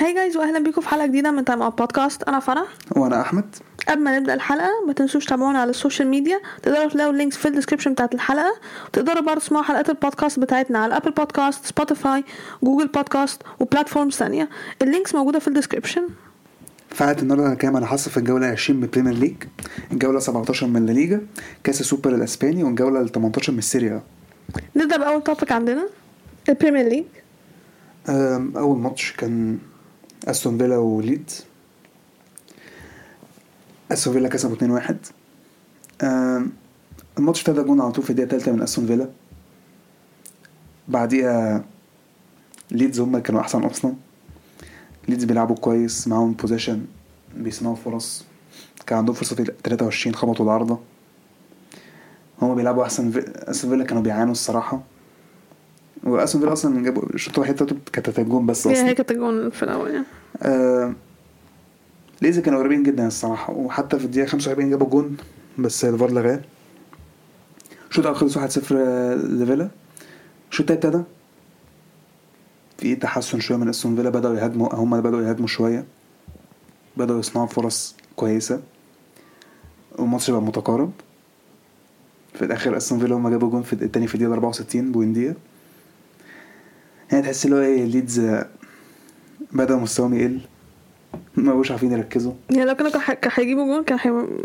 Hi guys واهلا بيكم في حلقة جديدة من Time Out Podcast أنا فرح. وأنا أحمد. قبل ما نبدأ الحلقة ما تنسوش تتابعونا على ال social media تقدروا تلاقوا ال links في ال description بتاعت الحلقة. وتقدروا برضه تسمعوا حلقات البودكاست بتاعتنا على Apple Podcasts Spotify Google Podcasts و platforms ثانية ال links موجودة في ال description توقعات النهارده كام أنا حاصل في الجولة 20 من البريمير ليج الجولة 17 من الليجا كأس السوبر الأسباني والجولة 18 من السيريا نبدأ بأول topic عندنا. البريمير ليج أم، أول ماتش كان أستون فيلا وليدز أستون فيلا كسبوا 2-1 أم، الماتش ابتدى جون على طول في الدقيقة الثالثه من أستون فيلا. بعديها ليدز هم كانوا أحسن أصلا. ليدز بيلعبوا كويس معاهم possession بيصنعوا فرص. كان عندهم فرصة في 23 خبطوا العارضة. هما بيلعبوا أحسن في... أستون فيلا كانوا بيعانوا الصراحة. واستون فيلا أصلا جابوا الشوط الوحيد بتاعته كانت الجون بس أصلا هي كانت الجون في الأول يعني. آه ليزي كانوا قريبين جدا الصراحة وحتى في الدقيقة 45 جابوا جون بس الفار لغاه. الشوط الأول خلص 1-0 لفيلا. الشوط التاني ابتدى. في تحسن شوية من أستون فيلا بدأوا يهاجموا هم بدأوا يهاجموا شوية. بدأوا يصنعوا فرص كويسة. والماتش بقى متقارب. في الآخر أستون فيلا هم جابوا جون في التاني في الدقيقة 64 بوينديا يعني تحس اللي هو إيه ليدز آه، بدأ مستواهم يقل. ما بقوش عارفين يركزوا. يعني لو كانوا كان هيجيبوا جون كان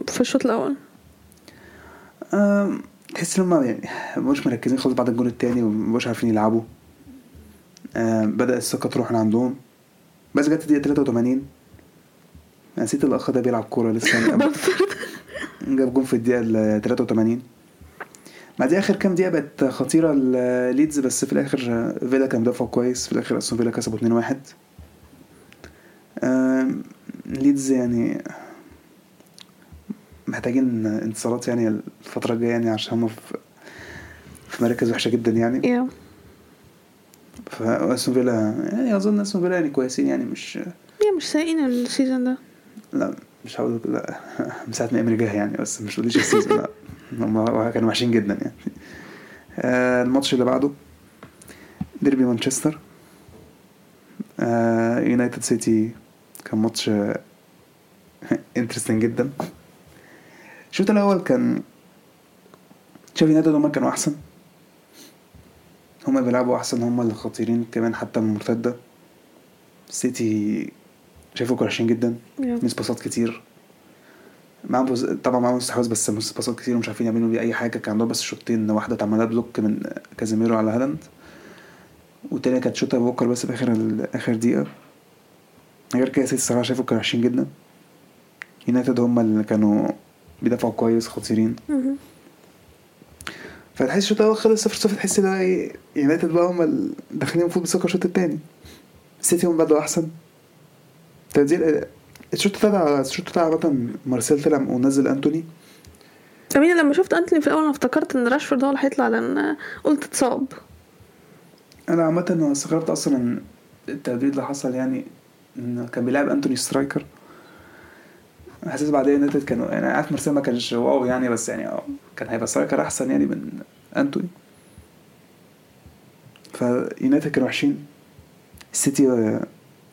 في الشوط الأول؟ تحس إن هم يعني مش مركزين خالص بعد الجون التاني ومش عارفين يلعبوا. بدأ الثقة تروح من عندهم. بس جت الدقيقة 83 نسيت الأخ ده بيلعب كورة لسه جاب جون في الدقيقة 83 مع دي آخر كام دقيقة بقت خطيرة ليدز بس في الآخر فيلا كان مدافع كويس. في الآخر أصلا فيلا كسبوا 2-1 ليدز يعني محتاجين انتصارات يعني الفترة الجاية يعني عشان هما في في مراكز وحشة جدا يعني. Yeah. فاستون فيلا يعني أظن أستون فيلا يعني كويسين يعني مش yeah, مش سايقين ال season ده. لا مش هقول لا من ساعة ما إيمري جه يعني بس مش قوليش ال season لا. هم كانوا وحشين جدا يعني. آه الماتش اللي بعده ديربي مانشستر. آه يونايتد سيتي كان ماتش interesting جدا. الشوط الأول كان شايف يونايتد هما كانوا أحسن. هما بيلعبوا أحسن هما اللي خطيرين كمان حتى من المرتده سيتي شايفه كانوا وحشين جدا. مس باصات كتير. معاهم. طبعا معاهم استحواذ بس باصات كتير ومش عارفين يعملوا بيه أي حاجة كان عندهم بس شوطين واحدة اتعملها بلوك من كازيميرو على هالاند والتانية كانت شوطة برونو بس في آخر آخر دقيقة غير كده سيتي الصراحة شايفه كانوا وحشين جدا يونايتد هم اللي كانوا بيدافعوا كويس خطيرين. فتحس الشوط الأول خلص 0 0 تحس إن إيه يونايتد بقى هم اللي داخلين المفروض بثقه الشوط التاني السيتي هم بدأوا أحسن تنزيل الشوط بتاع الشوط بتاع عامة مارسيال طلع ونزل أنتوني؟ I mean لما شفت أنتوني في الأول أنا افتكرت إن راشفورد هو اللي هيطلع لأن قلت اتصاب. أنا عامة استغربت أصلا ان التبديل اللي حصل يعني إن كان بيلعب أنتوني striker. حاسس بعدين يونايتد كانوا يعني عارف مارسيال ما كانش wow يعني بس يعني آه كان هيبقى striker أحسن يعني من أنتوني. فيونايتد كانوا وحشين. السيتي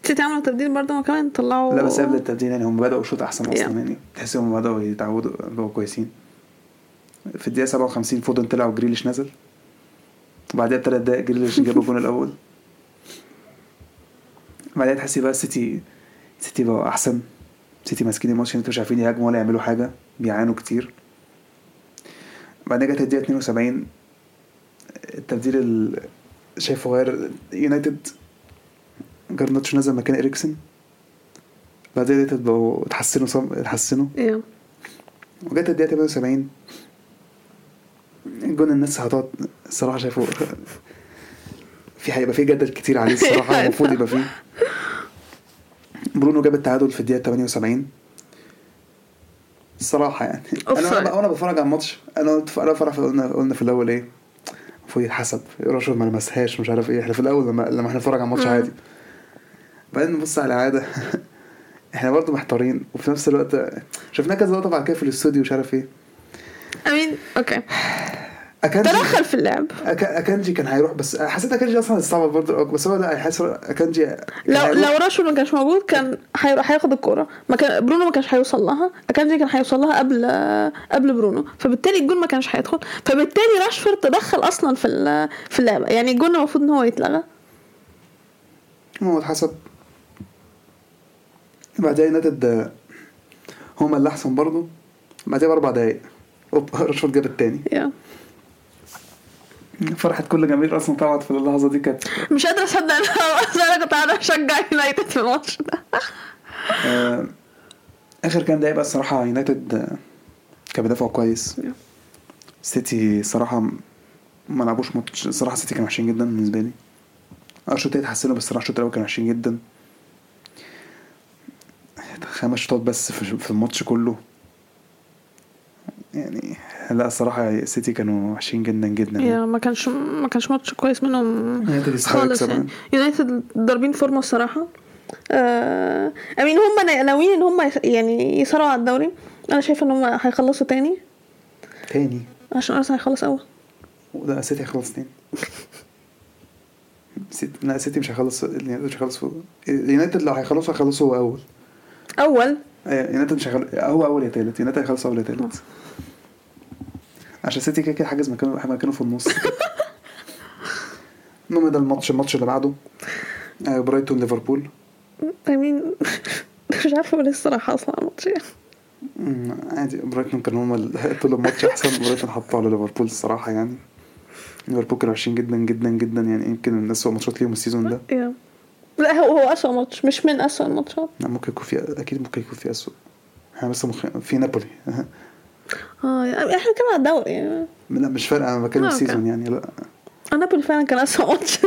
سيتي عملوا تبديل برضه هما كمان طلعوا لا بس قبل التبديل يعني هم بدأوا شوط أحسن أصلا Yeah. يعني. تحس هم بدأوا يتعودوا بقوا كويسين. في الدقيقة 57 فودن طلع وجريليش نزل. وبعدها بثلاث دقايق جريليش جاب الجون الأول. بعدها تحسي بقى السيتي السيتي بقوا أحسن. سيتي ماسكين الماتش أنتوا مش عارفين يهاجموا ولا يعملوا حاجة بيعانوا كتير. بعدين جت الدقيقة 72 التبديل ال... شايفه غير يونايتد جرناتشو نزل مكان إريكسن. بعدين يونايتد بقوا اتحسنوا صم... اتحسنوا. يا. وجت الدقيقة 78 الجون الناس هتقعد الصراحة شايفه في هيبقى في جدل كتير عليه الصراحة المفروض يبقى فيه برونو جاب التعادل في الدقيقة 78 الصراحة يعني. أنا Offside. أنا وأنا بتفرج على الماتش أنا قلت أنا فرح قلنا قلنا في الأول إيه المفروض يتحسب راشفورد ما لمسهاش مش عارف إيه. إحنا في الأول لما لما إحنا نتفرج على الماتش. عادي. بعدين نبص على الإعادة إحنا برضه محتارين وفي نفس الوقت شفناه كذا لقطة بعد كده في الاستوديو مش عارف إيه. I mean okay اكانجي تدخل في اللعب. أك... أكانجي كان هيروح بس حسيت أكانجي أصلا استعبط برضه بس هو لأ حاسس أكانجي كان لو هيروح. لو راشفورد ما كانش موجود كان هيروح هياخد الكورة. ما كان برونو ما كانش هيوصل لها أكانجي كان هيوصل لها قبل قبل برونو. فبالتالي الجون ما كانش هيدخل. فبالتالي راشفورد تدخل أصلا في في اللعبة. يعني الجون المفروض إن هو يتلغى. هو اتحسب. بعدها يونايتد هما اللي أحسن برضه بعدها بأربع دقايق. أوب راشفورد جاب التاني. يا. فرحة كل جماهير أصلا طبعا في اللحظة دي كانت مش قادرة أصدق إن أنا كنت قاعدة اشجع يونايتد في الماتش ده. آه، آخر كام دقيقة بقى الصراحة يونايتد آه، كان بيدافعوا كويس. سيتي صراحة ما لعبوش ماتش صراحة سيتي كانوا وحشين جدا بالنسبة لي. آه الشوط التاني اتحسنوا بس الصراحة الشوط الأول كانوا وحشين جدا. خمس شوطات بس في الماتش كله. يعني لا الصراحة سيتي كانوا وحشين جدا جدا. يعني. ما كانش ما كانش ماتش كويس منهم يونايتد خالص يعني. يونايتد ضاربين فورمة الصراحة. آه I mean هم ناويين إن هم يعني يصارعوا على الدوري. أنا شايفة إن هم هيخلصوا تاني. تاني؟ عشان أرسنال هيخلص أول. لا سيتي هيخلص تاني. سيتي لا سيتي مش هيخلص اليونايتد مش هيخلص فوق. اليونايتد لو هيخلصوا هيخلصوا هو أول. أول. آه، يونايتد مش هيخلص هو أول يا تالت. يونايتد هيخلص أول يا تالت. عشان سيتي كده كده حاجز مكانه مكانه في النص. المهم ده الماتش الماتش اللي بعده. آه، برايتون ليفربول. I mean مش عارفة أقول إيه الصراحة أصلا الماتش. عادي. برايتون كانوا هم ال- طول الماتش أحسن. برايتون حطوا على ليفربول الصراحة يعني. ليفربول كانوا وحشين جدا جدا جدا. يعني يمكن من اسوء ماتشات ليهم ال season ده. لا هو هو اسوء ماتش مش من اسوء الماتشات. لا ممكن يكون في أكيد ممكن يكون في اسوء إحنا بس مخ... في نابولي. آه يعني إحنا بنتكلم على الدوري يعني. لا مش فارقة أنا بتكلم آه، okay. ال season يعني لا. آه، نابولي فعلا كان اسوء ماتش.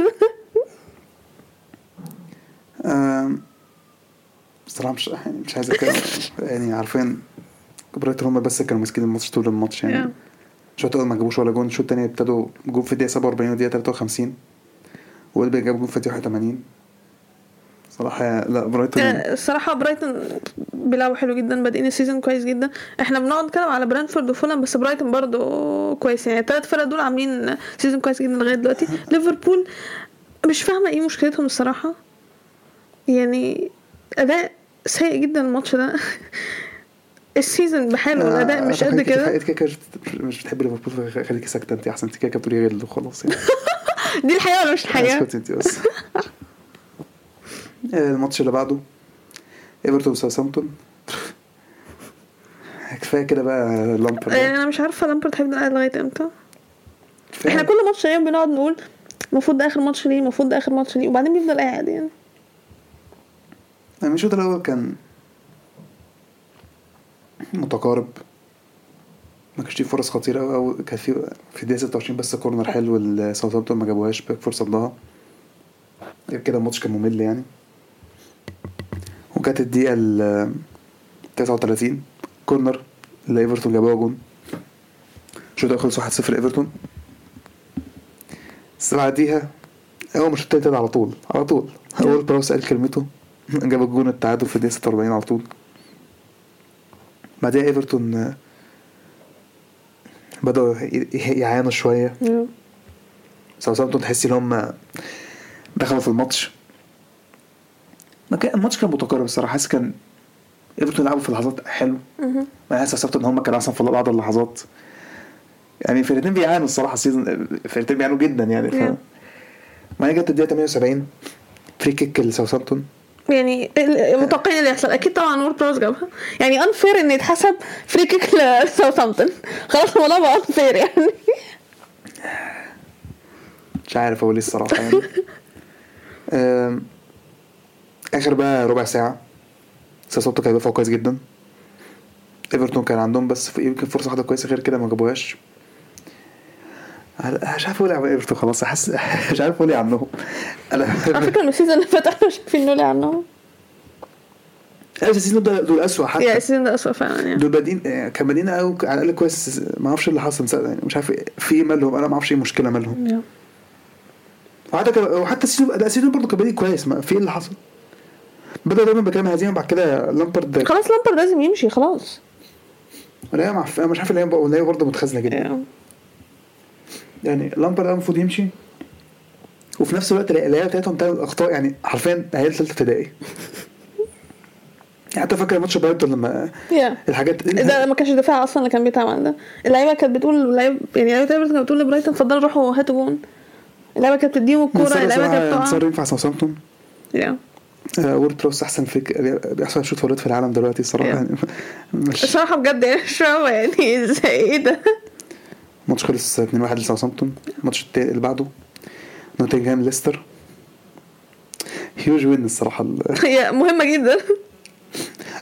بصراحة مش يعني مش عايز أتكلم. يعني عارفين برايتون هم بس كانوا ماسكين الماتش طول الماتش يعني. الشوط الأول ما جابوش ولا جون. الشوط الثاني ابتدوا جون في الدقيقة 47 والدقيقه 53 ويلبي جاب جون في الدقيقة 81 صراحة لا برايتون الصراحه برايتون بيلعبوا حلو جدا بادئين ال season كويس جدا. إحنا بنقعد نتكلم على برينتفورد وفولهام بس برايتون برضو كويس. يعني الثلاث فرق دول عاملين season كويس جدا لغاية دلوقتي. ليفربول مش فاهمة إيه مشكلتهم الصراحة. يعني أداء سيء جدا الماتش ده. ال season بحاله والاداء مش قد كده. انت كده مش- بتحب ليفربول خليكي ساكتة أنت أحسن. أنت كده بتقولي غير وخلاص يعني. دي الحقيقة ولا مش الحقيقة اسكتي أنت بس. الماتش اللي بعده ايفرتون وساوثهامبتون كفاية كده بقى لامبرد يعني أنا مش عارفة لامبرد هيفضل قاعد لغاية إمتى؟ إحنا كل ماتش غير بنقعد نقول المفروض ده آخر ماتش ليه المفروض ده آخر ماتش ليه وبعدين بيفضل قاعد يعني. الشوط الأول كان متقارب. ما كانش فيه فرص خطيرة قوي أو كان في في الدقيقة 26 بس corner حلو لساوثهامبتون ما جابوهاش باك فرصة ضاها غير كده الماتش كان ممل يعني. وكانت الدقيقة ال 39 corner اللي ايفرتون جابوها جون. الشوط الأول خلص 1-0 ايفرتون بس بعديها الشوط التاني ابتدى على طول على طول. وورد براوس قال كلمته جاب الجون التعادل في الدقيقة 46 على طول. بعدها إيفرتون آه، بدأوا يعانوا شوية. ساوثهامبتون تحس إن هم دخلوا في الماتش. ما كان الماتش كان متقارب الصراحة. حاسس كان إيفرتون لعبوا في لحظات حلو. ما حاسس إن هم كانوا أحسن في بعض اللحظات. يعني الفرقتين بيعانوا الصراحة ال season الفرقتين بيعانوا جدا يعني. ف... ما جت الدقيقة 78 free kick لساوثهامبتون يعني متوقعين اللي يحصل. أكيد طبعا وورد براوس جابها. يعني unfair إن يتحسب free kick لساوثهامبتون خلاص الموضوع بقى unfair يعني. مش عارف أقول إيه الصراحة يعني. آخر بقى ربع ساعة. ساوثهامبتون كان بيدافعوا كويس جدا. إيفرتون كان عندهم بس يمكن فرصة واحدة كويسة غير كده ما جابوهاش. مش عارف أقول إيه عن إيفرتون خلاص حاسس مش عارف أقول إيه عنهم. أنا على فكرة ال season اللي فات أحنا شايفين نولي عنهم. لا، بس ال season ده دول اسوء حتى. يعني ال season ده اسوء فعلا يعني. دول بادئين آه، كان بادئين قوي على الأقل كويس. ما أعرفش اللي حصل يعني مش عارف في إيه مالهم. أنا ما أعرفش إيه المشكلة مالهم. وحتى وحتى ال season ده ال season برضه كان بادئ كويس. ما في إيه اللي حصل؟ بدأ دايما بكلام هزيمه بعد كده لامبرد خلاص لامبرد لازم يمشي خلاص. لا ما عارف- أنا مش عارف اللعيبه اللعيبه برضه متخاذلة جدا. يعني لامبرد المفروض يمشي وفي نفس الوقت اللعيبه بتاعتهم بتعمل اخطاء يعني حرفيا عيال ثالثه ابتدائي. يعني حتى فاكر ماتش برايتون لما يا. الحاجات ده؟ ما كانش دفاع أصلا اللي كان بيتعمل ده. اللعيبة كانت بتقول اللعيبه يعني لعيبة إيفرتون كانت بتقول لبرايتون اتفضلوا روحوا هاتوا جون. اللعيبة كانت بتديهم الكورة اللعيبة كانت انتصار بتقع. ينفع ساوثامبتون؟ يا. آه، وورد بروس احسن فيك بيحصل شوت فورات في العالم دلوقتي الصراحه Yeah. يعني. مش الصراحه بجد يعني مش فاهمة يعني إزاي إيه ده؟ ماتش خلص 2-1 لساوثامبتون الماتش اللي بعده نوتنجهام ليستر. Huge win الصراحة ال- هي مهمة جدا.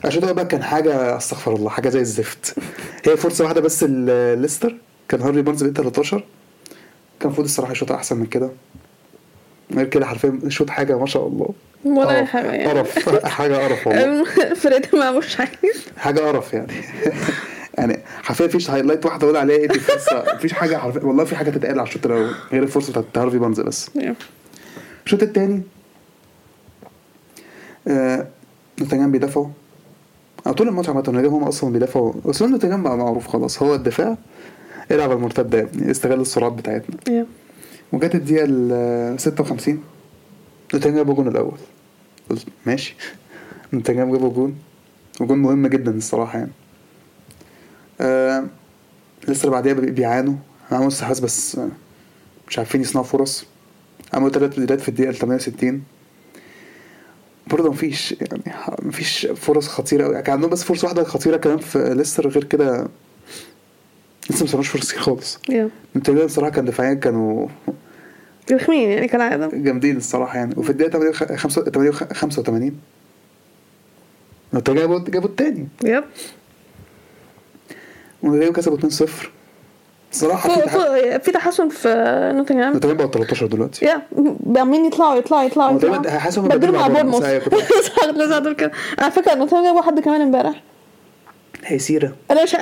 الشوط بقى كان حاجة أستغفر الله حاجة زي الزفت. هي فرصة واحدة بس ليستر. كان هارفي بارنز بقى 13 كان المفروض الصراحة يشوط أحسن من كده. غير كده حرفيا شوط حاجة ما شاء الله. ولا اي. حاجة يعني. قرف. حاجة قرف والله. فريد ما مش عارف حاجة قرف يعني. يعني حرفيا مفيش highlight واحدة أقول عليها إيه دي فرصه مفيش حاجة حرفيا والله في حاجة تتقال على الشوط الأول غير الفرصة بتاعت هارفي بارنز بس. الشوط الثاني آه نوتنجهام بيدافعوا. طول الماتش عامة هم أصلا بيدافعوا بس نوتنجهام بقى معروف خلاص هو الدفاع العب المرتدة يا ابني استغل السرعات بتاعتنا. Yeah. وجت الدقيقة ال 56 نوتنجهام جابوا الجون الأول. قلت ماشي. نوتنجهام جابوا جون. وجون مهم جدا الصراحة يعني. آه لسه اللي بعديها بي- بيعانوا. عملوا استحواذ بس مش عارفين يصنعوا فرص. عملوا تلات تبديلات في الدقيقة 68 برضه مفيش يعني مفيش فرص خطيرة أوي. كان عندهم بس فرصة واحدة خطيرة كمان في ليستر. غير كده لسه ما صنعوش فرص خالص. نوتنجهام الصراحة كان دفاعيا كانوا رخمين يعني كالعاده جامدين الصراحة يعني. وفي الدقيقة 85 جابوا جابوا التاني. Yep. ونوتنجهام كسبوا 2-0 الصراحه في فوق- تح- فوق- في تحسن في نوتنجهام نوتنجهام بقوا 13 دلوقتي. Yeah عمالين يطلعوا يطلعوا يطلعوا. يطلعوا بدلوا مع بورنموث لسه دول كده على فكرة نوتنجهام جابوا حد كمان امبارح. هي سيره أنا مش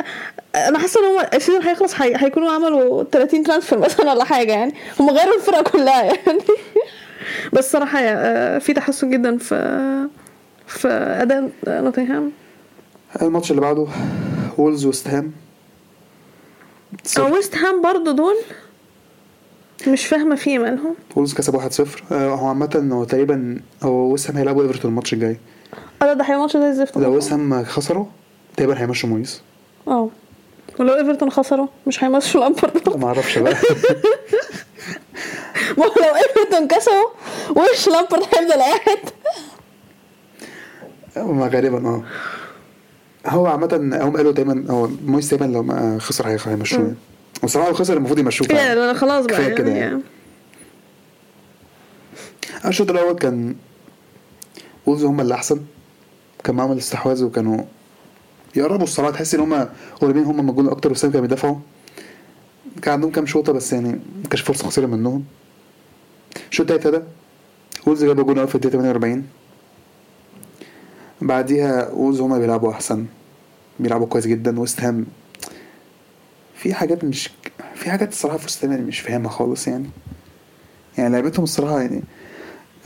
أنا حاسة إن هو ال season هيخلص هي... هيكونوا عملوا 30 transfer مثلا ولا حاجة يعني. هم غيروا الفرقة كلها يعني. بس صراحة آه، في تحسن جدا في في أداء نوتنغهام. الماتش اللي بعده وولز وست هام. أو ويست هام برضه دول مش فاهمة في مالهم وولز كسب 1-0 آه، هو عامة هو تقريبا هو ويست هام هيلعبوا ايفرتون الماتش الجاي. آه ده هيبقى ماتش زي الزفت لو ويست هام خسروا تقريبا هيمشوا مويس آه. ولو إيفرتون خسروا مش هيمشوا لامبرد ما أعرفش بقى. ما هو لو إيفرتون كسبوا وش لامبرد هيفضل قاعد؟ ما غالبا آه. هو عامة هم قالوا دايما هو مويس دايما لو ما خسر هي- هيمشوه. وصراحة لو خسر المفروض يمشوه يعني خلاص بقى كفاية كده يعني, يعني. الشوط الأول كان وولز هم اللي أحسن. كان معاهم الاستحواذ وكانوا يقربوا الصراحة تحس إن هم قريبين هم من الجول أكتر بس كانوا بيدافعوا. كان عندهم كام شوطة بس يعني ما كانش فرصة خطيرة منهم. الشوط التالت ده وولفز جابوا أول في الدقيقة 48 بعديها وولفز هما بيلعبوا أحسن بيلعبوا كويس جدا. ويست هام في حاجات مش في حاجات الصراحة في ويست هام يعني مش فاهمها خالص يعني. يعني لعبتهم الصراحة يعني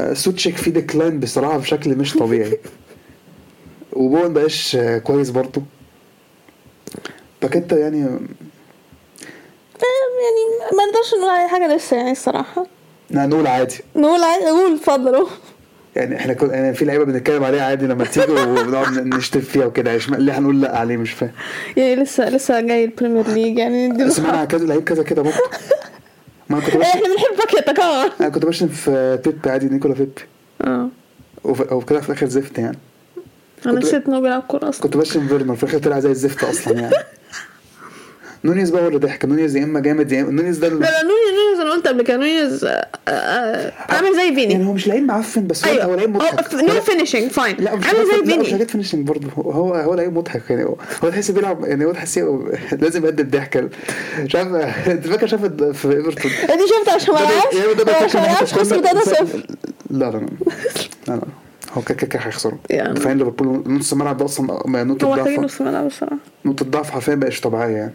آه، سوتشيك في decline بصراحة بشكل مش طبيعي. وبوين بقاش آه، كويس برضه باكيتا يعني يعني ما نقدرش نقول عليه حاجة لسه يعني الصراحة. نقول عادي. نقول عادي نقول اتفضلوا يعني إحنا كنا يعني في لعيبة بنتكلم عليها عادي لما تيجي وبنقعد نشتم فيها وكده. يعني ليه هنقول لا عليه مش فاهم. يعني لسه لسه جاي الـ Premier League يعني سمعنا كذا لعيب كذا كده برضه ما كنت إيه، بشتم إحنا بنحب باكيتا كمان. أنا كنت بشتم في بيب عادي نيكولا بيب آه. وكده في الآخر زفت يعني. أنا نسيت انه بيلعب كوره أصلا كنت بشتم فيرنر في الآخر طلع زي الزفت أصلا يعني. نونيز بقى هو اللي ضحك؟ نونيز يا إما جامد يا اما نونيز ده لا لا نونيز نونيز أنا قلت قبل كده. نونيز آه، آه، عامل زي يعني فيني هو مش لعيب معفن بس هو أيوه. هو لعيب مضحك. نو فينيشنج فاين عامل زي لا مش فيني. حاجات فينيشنج برضه. هو هو لعيب مضحك يعني. هو تحس بيلعب يعني هو تحس لازم يقدم ضحكة. مش عارف انت فاكر شاف في إيفرتون؟ دي شفت عشان ما لعبش يعني عشان ما لعبش خسر كنا- 3 0 لا لا لا. لا لا. هو كده كده هيخسروا يعني. دفاعين ليفربول نص الملعب ده أصلا نقطة هو ضعف نص ملعب الصراحه نقطة ضعف حرفيا بقتش طبيعية يعني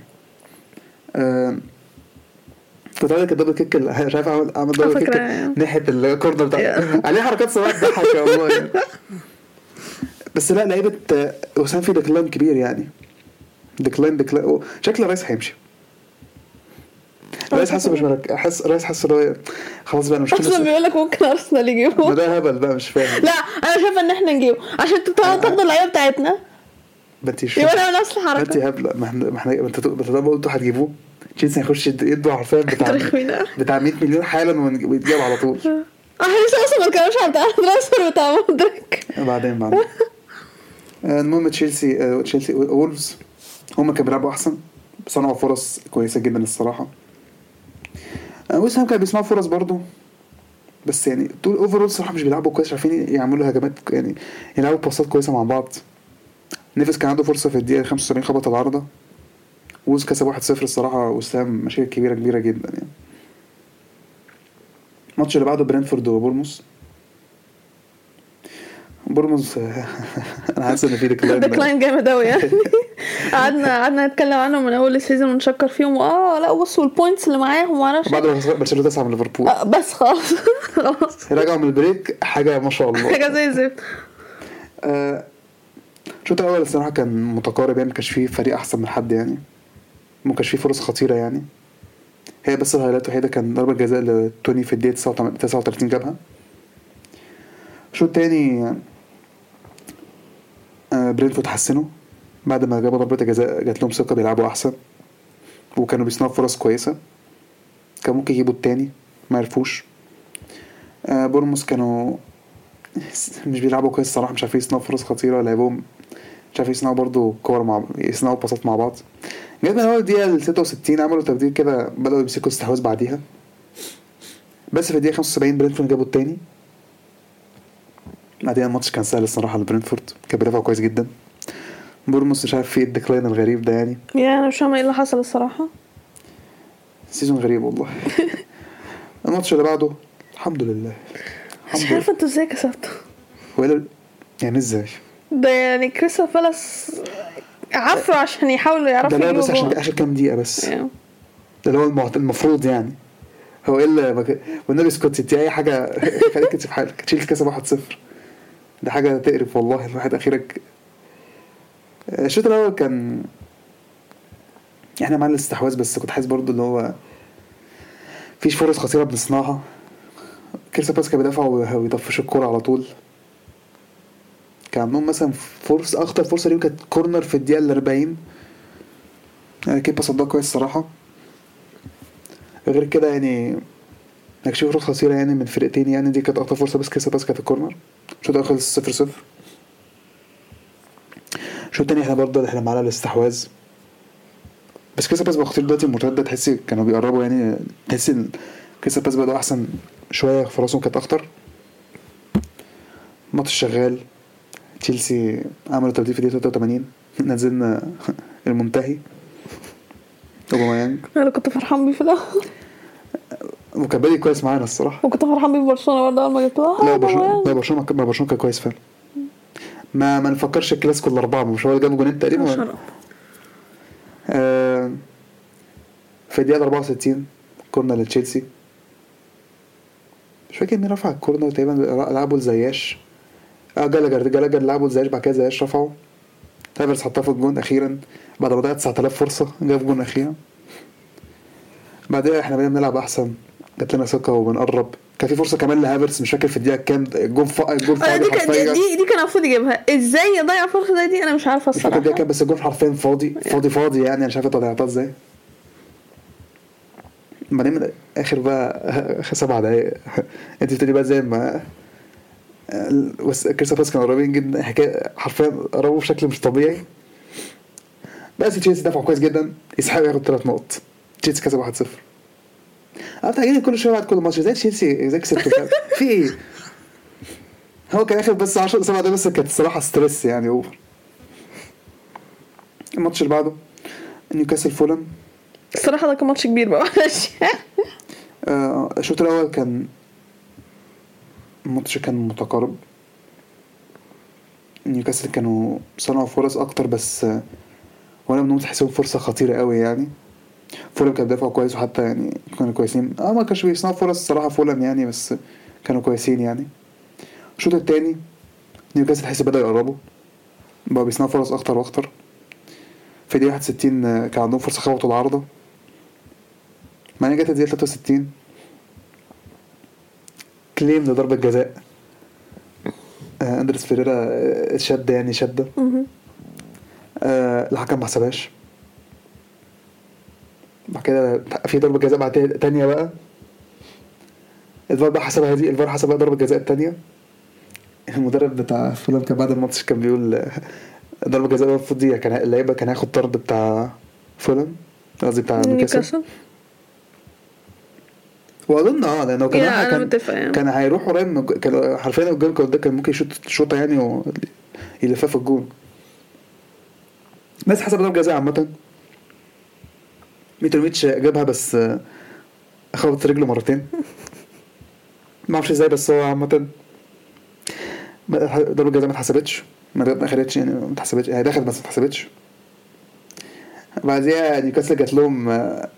آه، كنت عايز الدبل كيك اللي مش عارف اعمل أعمل دبل كيك فكرة. ناحية الكورنر بتاع. عليه حركات صراحة تضحك والله يعني. بس لا لعيبة آه، وسام في ديكلاين كبير يعني ديكلاين ديكلاين شكل الرئيس هيمشي رئيس حاسه مش مرك... حس رئيس حاسه اللي هو خلاص بقى أنا مش أصلا بيقول لك ممكن أرسنال يجيبه. ده هبل بقى مش فاهم. لا أنا شايفة إن إحنا نجيبه. عشان تاخدوا اللعيبة بتاعتنا. ما انت مش يبقى نفس ما انت الحركة. هبلة. ما إحنا ما إحنا انت ما انت لما قلتوا هتجيبوه؟ تشيلسي هيخش يد- يدوا حرفيا بتاع. بتاع 100 مليون حالا ويتجاب على طول. إحنا لسه أصلا ما اتكلمناش عن الـ transfer بتاع مودريك. بعدين بعدين. آه، المهم تشيلسي آه، تشيلسي وولفز. هم كانوا بيلعبوا أحسن. صنعوا فرص كويسة جدا الصراحة. ويست هام كانوا بيصنعوا فرص برضو. بس يعني طول overall الصراحه مش بيلعبوا كويس عارفين يعملوا هجمات يعني يلعبوا باصات كويسة مع بعض. نيفس كان عنده فرصة في الدقيقة 75 خبط العارضة. وولفز كسب 1-0 الصراحة وست هام مشاكل كبيرة كبيرة جدا يعني. الماتش اللي بعده برينتفورد وبورنموث بورنموث أنا حاسس إن في decline decline جامد قوي يعني. قعدنا قعدنا نتكلم عنهم من أول الـ season ونشكر فيهم. آه لا بصوا الـ points اللي معاهم ومعرفش بعد ما برشلونة تسعة من ليفربول. آه، بس خلاص. خلاص رجعوا من الـ break. حاجة ما شاء الله. حاجة زي الزفت. آه، الشوط الأول الصراحة كان متقارب يعني ما كانش فيه فريق أحسن من حد يعني. ما كانش فيه فرص خطيرة يعني. هي بس الـ highlight الوحيدة كان ضربة جزاء لتوني في الدقيقة 39 جابها. الشوط التاني آه، برينتفورد حسنوا بعد ما جابوا ضربة جزاء جات لهم ثقة بيلعبوا أحسن. وكانوا بيصنعوا فرص كويسة. كان ممكن يجيبوا التاني ما عرفوش. آه، بورنموث كانوا مش بيلعبوا كويس الصراحة مش عارفين يصنعوا فرص خطيرة لعبهم مش عارفين يصنعوا برضو كور مع يصنعوا باصات مع بعض. جت من أول ال 66 عملوا تبديل كده بدأوا يمسكوا استحواذ بعديها. بس في الدقيقة 75 برينتفورد جابوا التاني. بعدين الماتش كان سهل الصراحة لبرينتفورد كان بيدافعوا كويس جدا. بورنموث مش عارف في إيه الـ decline الغريب ده يعني. يعني أنا مش فاهمة إيه اللي حصل الصراحة. season غريب والله. الماتش اللي بعده الحمد لله. مش الحمد عارفة أنتوا إزاي كسبتوا. ولا يعني إزاي؟ ده يعني كريستال بالاس عفروا عشان يحاولوا ده يعرفوا لا بس عشان. عشان كام دقيقة بس. ده اللي هو المفروض يعني. هو إيه اللي والنبي اسكت أي حاجة خليك في حالك. تشيلسي كسب 1-0 ده حاجة تقرف والله الواحد أخيرك. الشوط الأول كان إحنا معانا الاستحواذ بس كنت حاسس برضو اللي هو مفيش فرص خطيرة بنصنعها. كريستال بالاس كان بيدافعوا ويطفشوا الكورة على طول. كان عندهم مثلا فرصة أخطر فرصة ليهم كانت corner في الدقيقة ال 40 يعني كيبا صدها كويس الصراحة. غير كده يعني إنك تشوف فرص خطيرة يعني من فرقتين يعني دي كانت أخطر فرصة بس كريستال بالاس كانت الـ corner. الشوط الأول خلص صفر صفر. الشوط التاني إحنا برضه إحنا معانا الاستحواذ. بس بالاس بقى خطير دلوقتي المرتدة تحس كانوا بيقربوا يعني تحس إن كريستال بالاس بدأوا أحسن شوية فرصهم كانت أخطر الماتش شغال. تشيلسي عملوا تبديل في الدقيقة 83 نزلنا المنتهي. أوباميانج. أنا كنت فرحان بيه في الأول. وكان بادئ كويس معانا الصراحة. وكنت فرحان بيه برشلونة برضه أول ما جبتوها لا آه، برشلونة طبعاً. لا برشلونة ما برشلونة كان كويس فعلا. ما ما نفكرش الكلاسيكو الأربعة مش هو اللي جاب جونين تقريبا. آه، في الدقيقة 64 corner لتشيلسي. مش فاكر مين رفع الـ corner تقريبا لعبوا لزياش. آه جالاجر جالاجر لعبوا لزياش بعد كده زياش رفعوا. هافيرتز حطها في الجون أخيرا. بعد ما ضيع 9000 فرصة جاب جون أخيرا. بعدها إحنا بقينا بنلعب أحسن. جات لنا ثقة وبنقرب. كان في فرصة كمان لهافيرتز مش فاكر في الدقيقة كام الجون ف... الجون آه، فاضي دي كان- دي دي, دي كان المفروض يجيبها. إزاي يضيع فرصة زي دي؟ أنا مش عارفة مش فاكر الصراحة. كام بس الجون حرفيا فاضي فاضي فاضي يعني. أنا مش عارف إنت ضيعتها إزاي. بعدين من اخر بقى اخر سبع دقايق. أنت بتبتدي بقى زي ما بس كريستال بالاس كانوا قريبين جدا. حكاية حرفيا قربوا بشكل مش طبيعي. بس تشيلسي دفعوا كويس جدا. يسحبوا ياخد ثلاث نقط. تشيلسي كسب 1-0 أنا بتعجبني كل شوية بعد كل ماتش زي تشيلسي زي فعلا. في إيه؟ هو كان اخر بس 10 سبع دقايق بس كانت الصراحه stress يعني over الماتش اللي بعده نيوكاسل فولم الصراحه ده كان ماتش كبير بقى معلش آه، الشوط الأول كان الماتش كان متقارب نيوكاسل كانوا صنعوا فرص أكتر بس وأنا منهم تحسهم فرصه خطيره قوي يعني فولم كان بيدافعوا كويس وحتى يعني كانوا كويسين. آه ما كانش بيصنعوا فرص الصراحة فولم يعني بس كانوا كويسين يعني. الشوط التاني نيوكاسل تحس بدأوا يقربوا. بقوا بيصنعوا فرص أكتر وأكتر. في دقيقة 61 آه، كان عندهم فرصة خبطوا العارضة. مع بعدين جت الدقيقة 63 كليم لضربة جزاء. آه، اندرس فيريرا آه، شد يعني شده مهم. آه، الحكم ما حسبهاش. بعد كده في ضربة جزاء بعد تانية بقى. الفار بقى حسبها دي الفار حسب بقى ضربة جزاء التانية المدرب بتاع فلان كان بعد الماتش كان بيقول ضربة جزاء المفروض دي كان اللعيبة كان هياخد طرد بتاع فلان قصدي بتاع نيوكاسل؟ وأظن آه لأنه كان أنا كان يعني. كان هيروح قريب كان حرفيا الجون كان كان ممكن يشوط شوطه يعني ويلفها في الجون. بس حسب ضربة جزاء عامة. ميتروفيتش جابها بس آه، خبط رجله مرتين. ما أعرفش إزاي بس هو عامة ضربة جزاء ما اتحسبتش. ما خدتش يعني ما اتحسبتش. هي دخلت بس ما اتحسبتش. بعديها نيوكاسل جات لهم آه،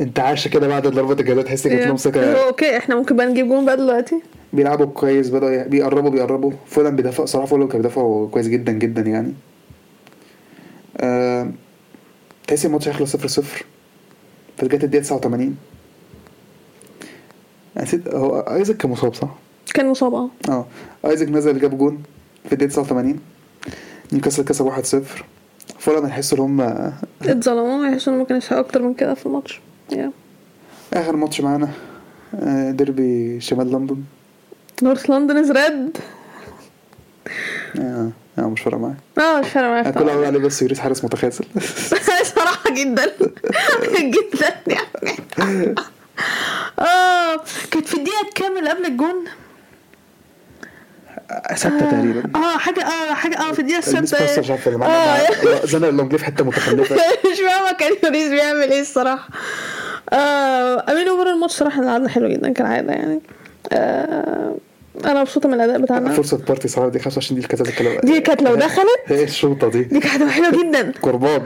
انتعاشة كده بعد ضربة الجزاء. تحس جات لهم ثقة. okay إحنا ممكن بقى نجيب جون بقى دلوقتي؟ بيلعبوا كويس بدأوا ي- بيقربوا بيقربوا. فولم بيدافع صراحة فولم كان بيدافعوا كويس جدا جدا يعني. آه... تحس الماتش هيخلص صفر صفر فجت الدقيقة 89 نسيت هو ايزك كان مصاب صح؟ كان مصاب آه. آه. ايزك نزل جاب جون في الدقيقة 89 نيوكاسل كسب 1-0 فولم هيحسوا إن هم اتظلموا يحسوا انه ما كانش أكتر من كده في الماتش. يا آخر ماتش معانا آه، ديربي شمال لندن. North London is red آه آه، مش فارقة معايا. آه مش فارق معاك كل اللي عليه بس لوريس حارس متخاذل. صراحة جدا. جدا يعني. آه كانت في الدقيقة كام اللي قبل الجون؟ ستة تقريبا. آه حاجة آه حاجة آه في الدقيقة الستة مش عارف اللي آه. زنق اللونجليه في حتة متخلفة. مش فاهمة كان لوريس بيعمل إيه الصراحة. آه امين over الماتش صراحة لعبنا حلو جدا كالعادة يعني. آه أنا مبسوطة من الأداء بتاعنا. فرصة بارتي صراحة دي 25 دي كانت هتتكلم دي كانت لو دخلت؟ إيه الشوطة دي. دي كانت حلوة جدا. كرباج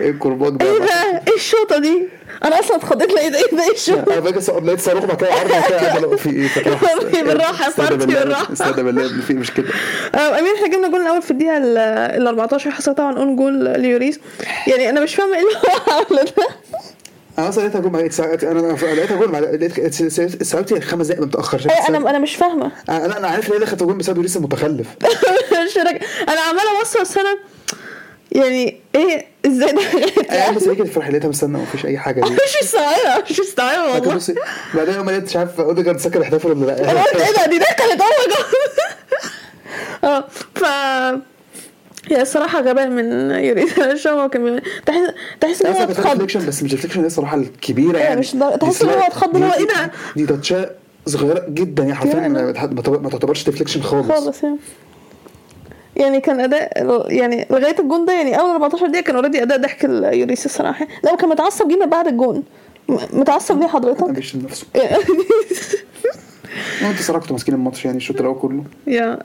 إيه الكرباج ده؟ إيه ده؟ إيه الشوطة دي؟ أنا أصلا اتخضيت لقيت إيه ده إيه الشوطة؟ أنا ص- لقيت صاروخ بعد كده عرض بعد كده في إيه؟ بالراحة، استهدى بارتي بالله، بالراحة. استهدى بالله في مش كده آه، امين إحنا جبنا جول الأول في الدقيقة ال ال 14 حصل طبعا own goal للوريس. يعني أنا مش فاهمة إيه اللي هو عامله ده. أنا أصلا لقيتها جول مع- أنا لقيتها جول مع- لقيت استوعبت خمس دقايق متأخر. أي أنا؟ أنا مش فاهمة. أنا أنا عارف ليه دخلت جول بسبب مش راجع. أنا عمالة أبص بس أنا يعني إيه؟ إزاي ده أنا بس هي كانت فرحه لقيتها مستنى مفيش أي حاجة دي مش مستوعبه مش مستوعبه فاكر والله. بصي بعدين يوم لقيت مش عارف اوديجارد سكر احتفل ولا أنا لا قلت إيه ده؟ دي دخلت اول جول آه ف هي الصراحة غباء من يوريس فاهمة هو كان بيعمل- تحس تحس إن هو اتخض. بس مش deflection هي الصراحة الكبيرة أيوة، يعني. مش دي تحس إن هو اتخض اللي هو دي- إيه ده؟ دي touch ة صغيرة جدا يعني حرفيا يعني. ما ما ما تعتبرش deflection خالص. خالص يعني. يعني كان أداء يعني لغاية الجون ده يعني أول 14 دقيقة كان already أداء ضحك للوريس الصراحة. لا وكان متعصب جدا بعد الجون. متعصب ليه ما حضرتك؟ بيشتم نفسه. وانت صراحة كنتوا ماسكين الماتش يعني الشوط الأول كله. يا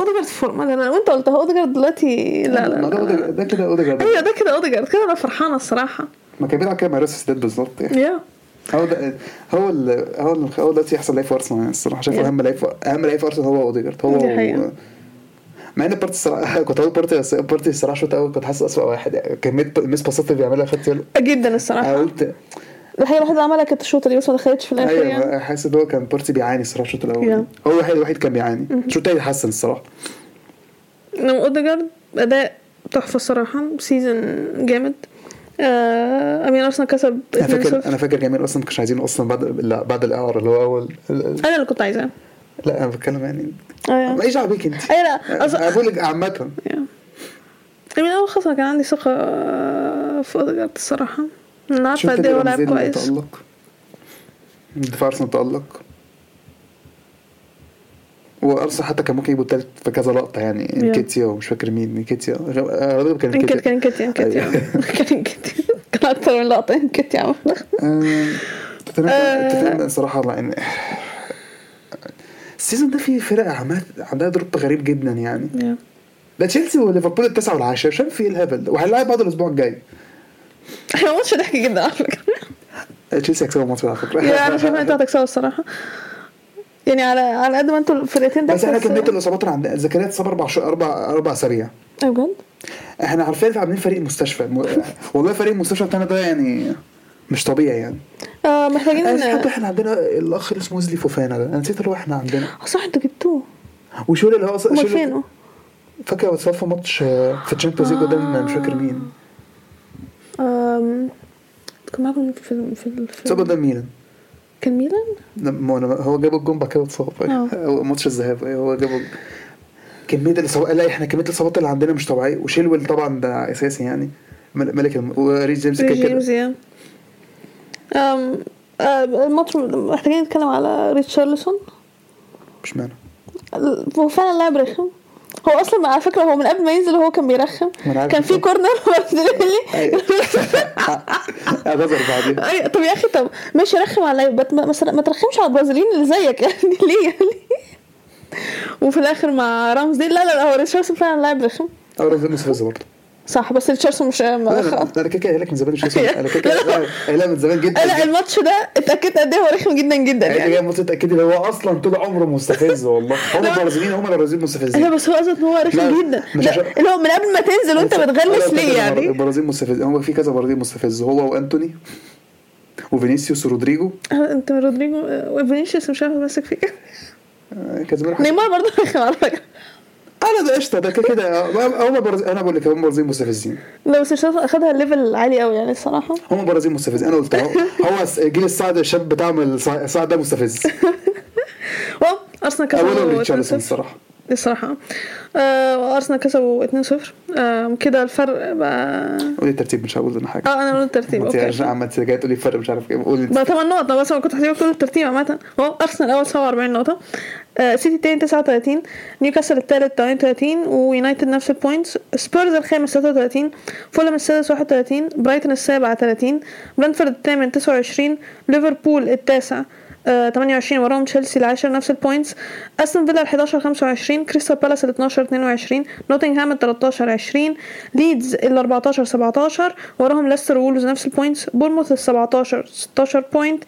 اوديجارد في فورمه لا لا وانت قلتها اوديجارد دلوقتي لا لا, لا. ده كده اوديجارد أيوه ده كده اوديجارد كده أنا فرحانة الصراحة ما كان بيلعب كده مع ريس سداد بالظبط يعني هو ده هو ال هو ال هو دلوقتي أحسن لعيب في أرسنال يعني الصراحة شايف Yeah. أهم لعيب أهم لعيب في أرسنال هو اوديجارد هو. مع إن بارتي الصراحه كنت هقول بارتي بس بارتي الصراحة شوط أول كنت حاسس اسوء واحد يعني كمية miss pass ات اللي بيعملها خدت؟ جدا أنا الصراحه قلت الحقيقة الوحيده اللي عملها كانت الشوطه دي بس ما دخلتش في الآخر يعني. أيوه حاسس إن هو كان بارتي بيعاني الصراحة الشوط الأول. Yeah. هو الوحيد الوحيد كان بيعاني. الشوط الثاني اتحسن الصراحة. انما أوديجارد أداء تحفة الصراحة season جامد. آه أمين أرسنال كسب أنا 2-0 فاكر أنا فاكر جميل أصلا ما كانش عايزينه أصلا بعد لا بعد الاعاره اللي هو أول أنا اللي كنت عايزاه. لا أنا بتكلم يعني. أيوه ماليش دعوة بيك أنت. أيوه لا أصل- أنا بقول لك عامة. من أول خطوه كان عندي ثقة في أوديجارد الصراحة. أنا عارفه قد إيه هو رمزيل كويس. تألق؟ دفاع أرسنال تألق. وارسنال حتى كان ممكن يجيبوا التالت في كذا لقطة يعني إنكيتيا ومش فاكر مين إنكيتيا. غالبا كان انكت إنكيتيا كان انكت انكت أيوة. كان انكت كان أكتر من لقطة انكت يا عم آه، توتنهام آه. صراحة يعني السيزون ده فيه فرق عمال عندها دروب غريب جدا يعني. ده تشيلسي وليفربول التاسع والعاشر مش فاهم في إيه الهبل ده. وهنلعب بعض الأسبوع الجاي. إحنا ماتش ضحك جدا على فكرة. تشيلسي هيكسبوا الماتش ده على فكرة. يعني أنا شايفه ان أنتوا هتكسبوا الصراحة. يعني على على قد ما أنتوا الفرقتين بس إحنا كمية الإصابات اللي عندنا زكريا اتصاب أربع أربع أربع اسابيع بجد؟ إحنا عارفين عاملين فريق مستشفى. م... والله فريق المستشفى بتاعنا ده يعني مش طبيعي يعني. آه محتاجين آه، حتى إحنا عندنا الأخ اللي اسمه ويزلي فوفانا ده. أنا نسيت اللي هو إحنا عندنا. آه، صح أنتوا جبتوه. وشول اللي هو أصلا فينه؟ فاكر هو اتصاب في ماتش آه، في ال Champions League قدام مش فاكر مين. كان معاكم في في ال- في اتصاب ال- قدام ميلان. كان ميلان؟ لما أنا- هو جاب الجون بعد كده اتصاب. آه. هو ماتش الذهاب أيوة، هو جاب كمية الإصابات لا إحنا كمية الإصابات اللي عندنا مش طبيعية. وتشيلويل طبعا ده أساسي يعني. مل- ملك الم... وريس جيمس كده. جيمس آه، الماتش محتاجين نتكلم على ريتشارلسون؟ مش معنى. هو فعلا لاعب رخم. هو أصلا على فكرة هو من قبل ما ينزل هو كان بيرخم. كان في. كورنر مارتينيلي أيوة. اعتذر بعدين. أي- طب يا أخي طب ماشي رخم بس ما, ترخمش على البرازيليين اللي زيك. يعني ليه؟ يعني وفي الآخر مع رامزديل لا لا لا هو ريتشارلسون فعلا لاعب رخم. ريس جيمس فاز برضه. صح بس ريتشارلسون مش أنا كده كده من زمان مش اسمه أنا كده قايلها من زمان جدا لا الماتش ده اتأكدت قد إيه هو رخم جدا جدا يعني. يعني جاي ماتش تاكدي ان هو أصلا طول عمره مستفز والله. هم. البرازيليين هم البرازيل مستفزين. لا بس هو قصد إن هو رخم جدا. اللي هو من قبل ما تنزل وأنت بتغلس ليه يعني؟ البرازيل مستفز هو في كذا برازيل مستفز. هو وأنتوني وفينيسيوس ورودريجو. أنت من رودريجو وفينيسيوس مش عارف ماسك فيك. آه، منهم نيمار برضه رخم على فكرة. أنا ده قشطة ده كده كده. هم برازيل أنا بقول لك هم برازيل مستفزين. لا بس ريتشارلسون اخدها ال level عالي قوي يعني الصراحة. هم برازيل مستفزين. أنا قلت اهو هو جيل السعد الشاب السع- السعد ده مستفز. أرسنال كسبوا اولهم 2-0 ريتشارلسون الصراحة. الصراحه آه وأرسنال كسبوا 2-0 آه كده الفرق بقى قولي الترتيب مش هقول أنا حاجة. آه أنا قلت الترتيب عشان okay. عمال جاي تقولي فرق مش عارف إيه قولي بقى 8 نقط بس أنا كنت هسيبك تقول الترتيب عامة. هو أرسنال أول 47 نقطة. آه سيتي التاني 39 نيوكاسل التالت 38 ويونايتد نفس ال points سبيرز الخامس 33 فولهام السادس 31 برايتون السابع 30 برنتفورد الثامن 29 ليفربول التاسع. آه 28 وراهم تشيلسي العاشر نفس ال points أستون فيلا ال 11 25 كريستال بالاس ال 12 22 نوتنغهام ال 13 20 ليدز ال 14 17 وراهم ليستر وولز نفس ال points بورنموث ال 17 16 points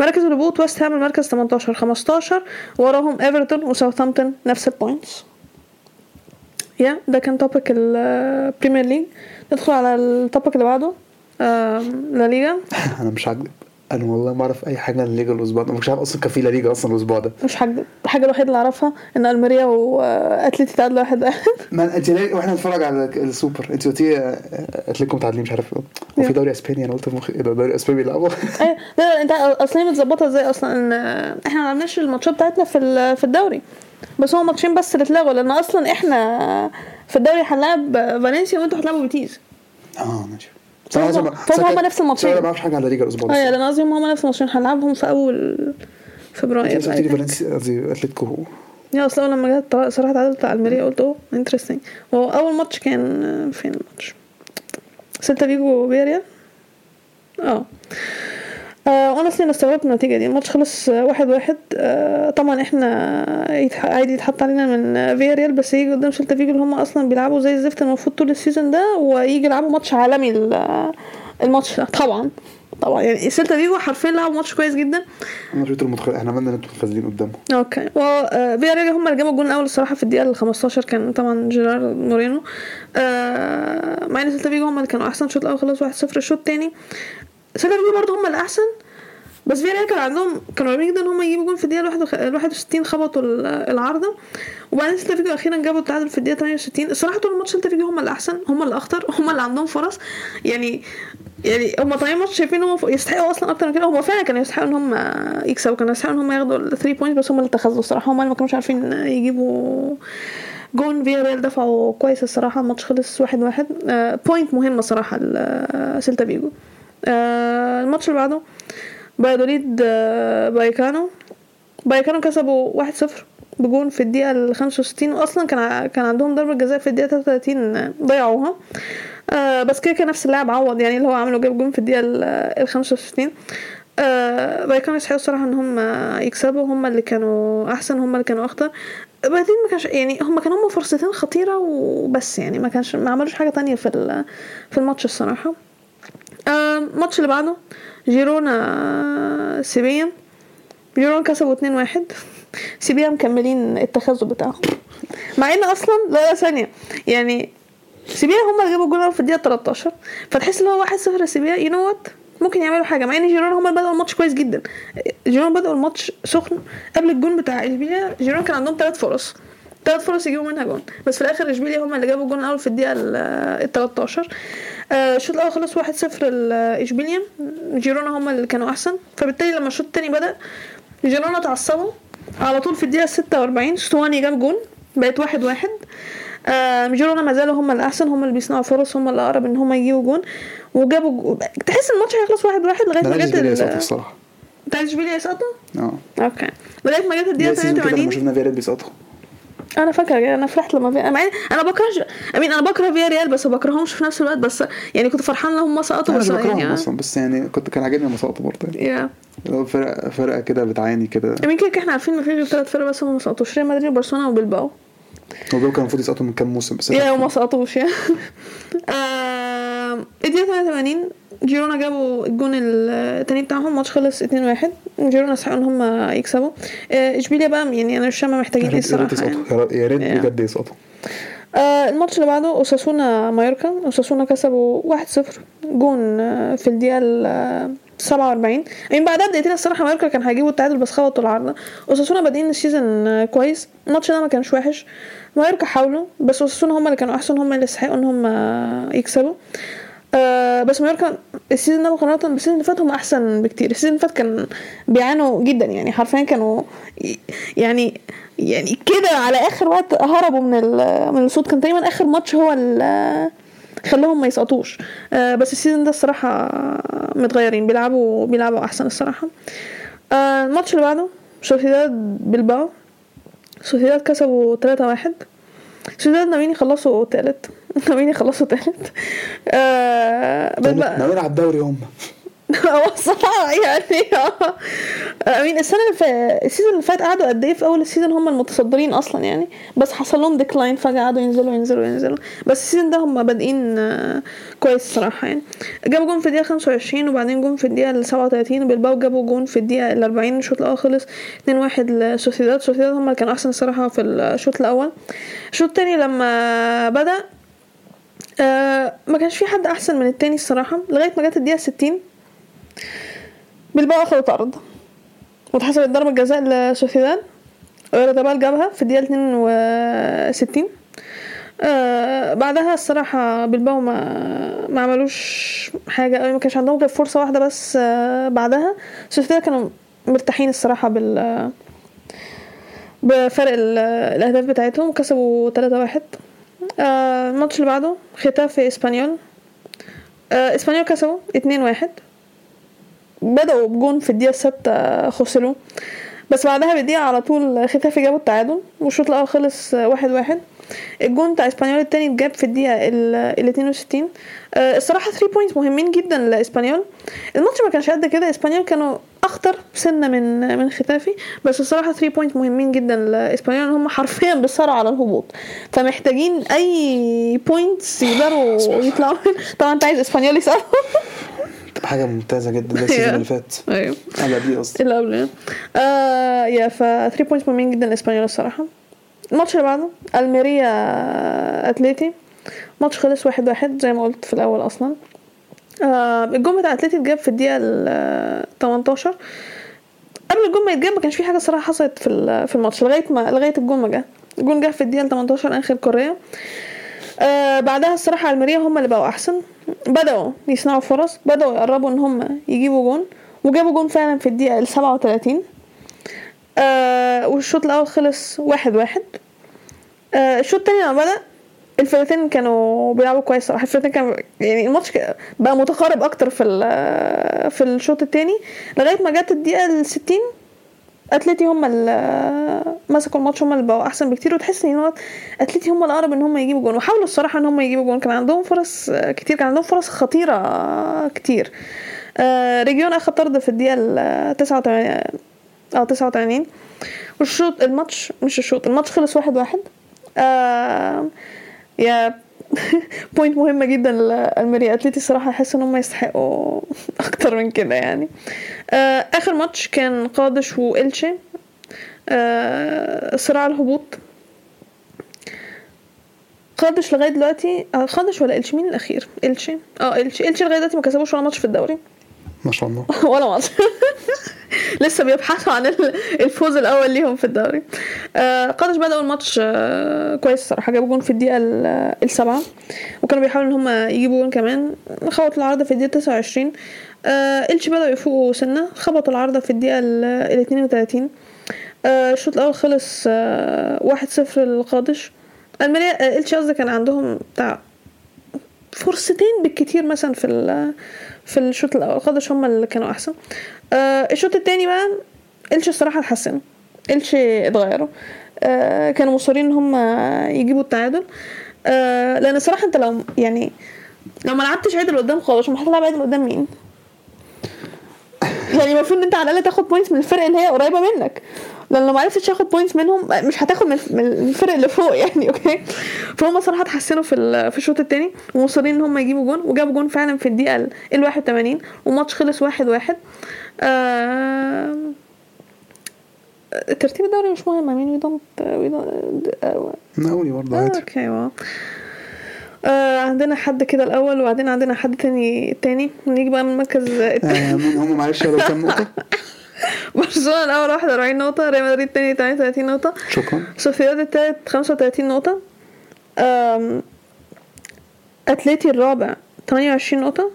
مراكز الهبوط ويست هام المركز 18 15 وراهم إيفرتون وساوثهامبتون نفس ال points يا ده كان topic البريمير ليج ندخل على ال topic اللي بعده. آم، لا ليجا أنا مش هكذب أنا والله ما أعرف أي حاجة عن الليجا الأسبوع ده. مش عارف أصلا كان في لا ليجا أصلا الأسبوع ده. مش حاجة الحاجة الوحيدة اللي أعرفها إن ألميريا وأتلتي تعادلوا واحد واحد. ما أنت ليه وإحنا نتفرج على السوبر؟ أنت قلتي آه، أتلتيكو متعادلين مش عارف. وفي دوري إسباني أنا قلت مخ... ده دوري إسباني بيلعبوا. أيوة. لا لا أنت أصلا هي متظبطة إزاي أصلا؟ إن إحنا ما لعبناش الماتشات بتاعتنا في في الدوري. بس هو ماتشين بس اللي اتلغوا لأن أصلا إحنا في الدوري هنلعب فالنسيا وأنتوا هتلعبوا بيتيز آه ماشي. فهم- هما نفس الماتشين. صراحة ما أعرفش حاجة على الليجا الأسبوع ده لأن قصدي هم نفس الماتشين. هنلعبهم في أول فبراير أنت قلت لي. فالنسيا قصدي أتلتيكو. يا أصل أول لما جت صراحة تعادلت على ألميريا قلت oh interesting هو أول ماتش كان آه، فين الماتش؟ سيلتا فيجو فياريال آه. آه وأنا أصلا استغربت النتيجة دي. الماتش خلص آه، واحد واحد. آه طبعا إحنا. عادي يتحط علينا من آه، فياريال بس يجي قدام سيلتا فيجو اللي هم أصلا بيلعبوا زي الزفت المفروض طول ال season ده ويجي يلعبوا ماتش عالمي ال- آه، الماتش ده. طبعا طبعا. يعني سيلتا فيجو حرفيا لعبوا ماتش كويس جدا. أنا شفت المتخ... إحنا عملنا أنتوا متخاذلين قدامهم okay. و آه، فياريال هم اللي جابوا الجون الأول الصراحة في الدقيقة ال 15 كان طبعا جيرارد مورينو. آه، مع إن سيلتا فيجو هم اللي كانوا أحسن الشوط الأول خلص 1-0 الشوط الثاني سيلتا فيجو برضه هم اللي احسن بس فياريال كان عندهم كانوا قريبين جدا إن هم يجيبوا جون في الدقيقة الواحد وخ- ال 61 خبطوا ال- العارضه وبعدين سيلتا فيجو أخيرا جابوا التعادل في الدقيقة 68 الصراحه طول الماتش سيلتا فيجو هم اللي احسن هم اللي اخطر هم اللي عندهم فرص. يعني يعني هم طالعين ماتش شايفين إن هم يستحقوا أصلا أكتر من كده. هم فعلا كانوا يستحقوا إن هم يكسبوا كانوا يستحقوا إن هم ياخدوا ال 3 points بس هم اللي اتخاذلوا الصراحة. هم اللي ما كانوش عارفين يجيبوا جون. فياريال دافعوا كويس الصراحة الماتش خلص واحد واحد. آه point مهمة صراحة لسيلتا فيجو. آه الماتش اللي بعده. بلد الوليد آه فاييكانو. فاييكانو كسبوا 1-0 بجون في الدقيقة ال 65 واصلا كان كان عندهم ضربة جزاء في الدقيقة 33 ضيعوها. آه بس كده كده نفس اللاعب عوض يعني اللي هو عمله جاب جون في الدقيقة ال ال 65 آه فاييكانو يستحقوا الصراحة إن هم يكسبوا. هم اللي كانوا أحسن هم اللي كانوا أخطر. بعدين ما كانش يعني هم كانوا هم فرصتين خطيرة وبس يعني ما كانش ما عملوش حاجة تانية في في الماتش الصراحة. آه، الماتش اللي بعده جيرونا سيفيا جيرونا كسبوا 2-1 سيفيا مكملين التخاذل بتاعهم. مع إن أصلا لا لا ثانية. يعني سيفيا هم اللي جابوا الجول في الدقيقة 13 فتحس إن هو 1-0 سيفيا you know what ممكن يعملوا حاجة. مع إن جيرونا هم اللي بدأوا الماتش كويس جدا. جيرونا بدأوا الماتش سخن قبل الجون بتاع اشبيليا جيرونا كان عندهم ثلاث فرص. ثلاث فرص يجيبوا منها جون. بس في الآخر إشبيليا هم اللي جابوا الجون الأول في الدقيقة ال 13 آه، الشوط الأول خلص 1-0 لاشبيليا جيرونا هم اللي كانوا أحسن. فبالتالي لما الشوط الثاني بدأ جيرونا اتعصبوا. على طول في الدقيقة 46 ستواني جاب جون. بقت واحد واحد. آه جيرونا ما زالوا هم الأحسن. هم اللي بيصنعوا فرص. هم اللي أقرب إن هم يجيبوا جون. وجابوا جو... تحس الماتش هيخلص واحد واحد لغاية ما جت ال- الصراحة. بتاع إشبيليا يسقطوا آه. okay. لغاية ما جت الدقيقة زي ال season كده لما 82 شفنا فياريال بيسقطوا أنا فاكرة أنا فرحت لما في... إن- أنا بكرهش I mean أنا بكره فياريال بس ما بكرههمش في نفس الوقت بس يعني كنت فرحان إن هم سقطوا أنا بس يعني أصلا بس يعني كنت كان عاجبني لما سقطوا برضه يعني. يا اللي هو فرقة فرقه كده بتعاني كده. I mean كده إحنا عارفين إن في غير ثلاث فرق بس هم ما سقطوش ريال مدريد وبرشلونة وبلباو. هو كان المفروض يسقطوا من كام موسم بس يا وما سقطوش يا الدقيقة 88 جيرونا جابوا الجون التاني بتاعهم الماتش خلص 2-1 جيرونا يستحقوا ان هم يكسبوا. آه، إشبيليا بقى يعني أنا مش فاهمة محتاجين إيه الصراحة يعني. يا ريت- ريت Yeah. بجد يسقطوا. آه الماتش اللي بعده أوساسونا مايوركا. أوساسونا كسبوا 1-0 جون آه، في الدقيقة ال 47 يعني بعدها بدقيقتين الصراحة مايوركا كان هيجيبوا التعادل بس خبطوا العارضة. أوساسونا بادئين ال season كويس. الماتش ده ما كانش وحش. مايوركا حاولوا بس أوساسونا هم اللي كانوا أحسن هم اللي يستحقوا إن هم يكسبوا. آه بس مايوركا ال season ده مقارنة بال season اللي فات هم أحسن بكتير. ال season اللي فات كان بيعانوا جدا يعني حرفيا كانوا يعني يعني كده على آخر وقت هربوا من من السقوط. كان تقريبا آخر ماتش هو خلاهم ما يسقطوش. آه بس ال season ده الصراحة متغيرين بيلعبوا بيلعبوا أحسن الصراحة. آه الماتش اللي بعده سوسيداد بلباو. سوسيداد كسبوا 3-1 سوسيداد ناويين يخلصوا تالت. ناويين يخلصوا تالت. آه بلباو ناويين على الدوري هم. هو صراحة يعني I mean السنة اللي فاتت ال season اللي فات قعدوا قد إيه في أول ال season هم المتصدرين أصلا يعني بس حصل لهم decline فجأة قعدوا ينزلوا ينزلوا ينزلوا. بس ال season ده هم بادئين آه، كويس الصراحة يعني. جابوا جون في الدقيقة 25 وبعدين جون في الدقيقة 37 وبلباو جابوا جون في الدقيقة ال 40 الشوط الأول خلص 2-1 لسوسيداد. سوسيداد هم اللي كانوا أحسن الصراحة في الشوط الأول. الشوط التاني لما بدأ آه ما كانش في حد أحسن من التاني الصراحة لغاية ما جت الدقيقة 60 بلباو اخذوا طرد واتحسبت ضربة جزاء لسوسيداد ويرتبال جابها في الدقيقة 62 آه بعدها الصراحة بلباو ما ما عملوش حاجة أوي ما كانش عندهم غير فرصة واحدة بس آه بعدها سوسيداد كانوا مرتاحين الصراحة بال بفرق ال- الأهداف بتاعتهم. كسبوا 3-1 آه الماتش اللي بعده ختافي إسبانيول. آه إسبانيول كسبوا 2-1 بدأوا بجون في الدقيقة الستة خسروا. بس بعدها بالدقيقة على طول ختافي جابوا التعادل والشوط الأول خلص واحد واحد. الجون بتاع إسبانيول التاني اتجاب في الدقيقة ال ال 62 آه، الصراحة 3 points مهمين جدا لإسبانيول. الماتش ما كانش قد كده إسبانيول كانوا أخطر سنة من من ختافي. بس الصراحة 3 points مهمين جدا لإسبانيول ان هم حرفيا بيصارعوا على الهبوط. فمحتاجين أي points يقدروا يطلعوا. طبعا أنت عايز إسبانيول يسقطوا. تبقى حاجة ممتازة جدا ده ال season اللي فات. أيوه. على قبليه قصدي. اللي يعني. آه يا ف 3 points مهمين جدا لإسبانيول الصراحة. الماتش اللي بعده ألميريا أتليتي. ماتش خلص واحد واحد زي ما قلت في الأول أصلا. آه الجون بتاع أتليتي اتجاب في الدقيقة ال 18 قبل الجون ما يتجاب ما كانش في حاجة صراحة حصلت في في الماتش لغاية ما لغاية الجون ما جه. الجون جه في الدقيقة ال 18 آنخيل كوريا آه بعدها الصراحة ألميريا هم اللي بقوا أحسن. بدأوا يصنعوا فرص بدأوا يقربوا إن هم يجيبوا جون وجابوا جون فعلا في الدقيقة ال 37 آه والشوط الأول خلص واحد واحد. آه الشوط التاني لما بدأ الفرقتين كانوا بيلعبوا كويس صراحة. الفرقتين كانوا يعني الماتش بقى متقارب أكتر في في الشوط التاني. لغاية ما جت الدقيقة ال 60 أتليتي هم اللي مسكوا الماتش هم اللي بقوا أحسن بكتير وتحس إن أتليتي هم الأقرب إن هم يجيبوا جون. وحاولوا الصراحة إن هم يجيبوا جون. كان عندهم فرص كتير كان عندهم فرص خطيرة كتير. آه، ريجيلون اخد طرد في الدقيقة ال 89 آه 89 والشوط الماتش مش الشوط الماتش خلص واحد واحد. آه يا point مهمة جدا للميريا أتليتي الصراحة أحس إن هم يستحقوا أكتر من كده يعني. آه آخر ماتش كان قادش وإلتشي آه صراع الهبوط. قادش لغاية دلوقتي آه، قادش ولا إلتشي مين الأخير؟ إلتشي آه إلتشي إلتشي لغاية دلوقتي ما كسبوش ولا ماتش في الدوري. ما شاء الله. ولا ماتش لسه بيبحثوا عن ال- الفوز الأول ليهم في الدوري. آه، قادش بدأوا الماتش آه، كويس الصراحه جابوا جون في الدقيقة ال- السابعه وكانوا بيحاولوا إن هم يجيبوا جون كمان. خبطوا العارضة في الدقيقة 29 آه، التشي بدأوا يفوقوا سنة. خبطوا العارضة في الدقيقة ال 32 آه، الشوط الأول خلص آه، 1-0 للقادش. المالية آه، التشي قصدي كان عندهم بتاع فرصتين بالكتير مثلا في في الشوط الأول. قادش هم اللي كانوا أحسن. آه الشوط التاني بقى إلتشي الصراحة اتحسنوا إلتشي اتغيروا. آه كانوا مصرين إن هم يجيبوا التعادل. آه لأن الصراحه أنت لو يعني لو ما لعبتش عدل قدام خالص امال هتلعب عدل قدام مين؟ يعني المفروض إن أنت على الأقل تاخد points من الفرق اللي هي قريبة منك. لأن لو ما عرفتش تاخد points منهم مش هتاخد من من الفرق اللي فوق يعني okay فهم صراحة اتحسنوا في ال- في الشوط الثاني ومصرين إن هم يجيبوا جون وجابوا جون فعلا في الدقيقة ال- ال 81 والماتش خلص واحد واحد. آه ترتيب الدوري مش مهم I mean we don't we don't آه، نقولي برضه آه، عادي okay wow آه عندنا حد كده الأول وبعدين عندنا حد تاني تاني. نيجي بقى من المركز التاني آه مين هم معلش لو كام نقطة؟ برشلونة الأول 41 نقطة ريال مدريد التاني 38 نقطة. شكرا. سوسيداد التالت 35 نقطة. أتليتي الرابع 28 نقطة.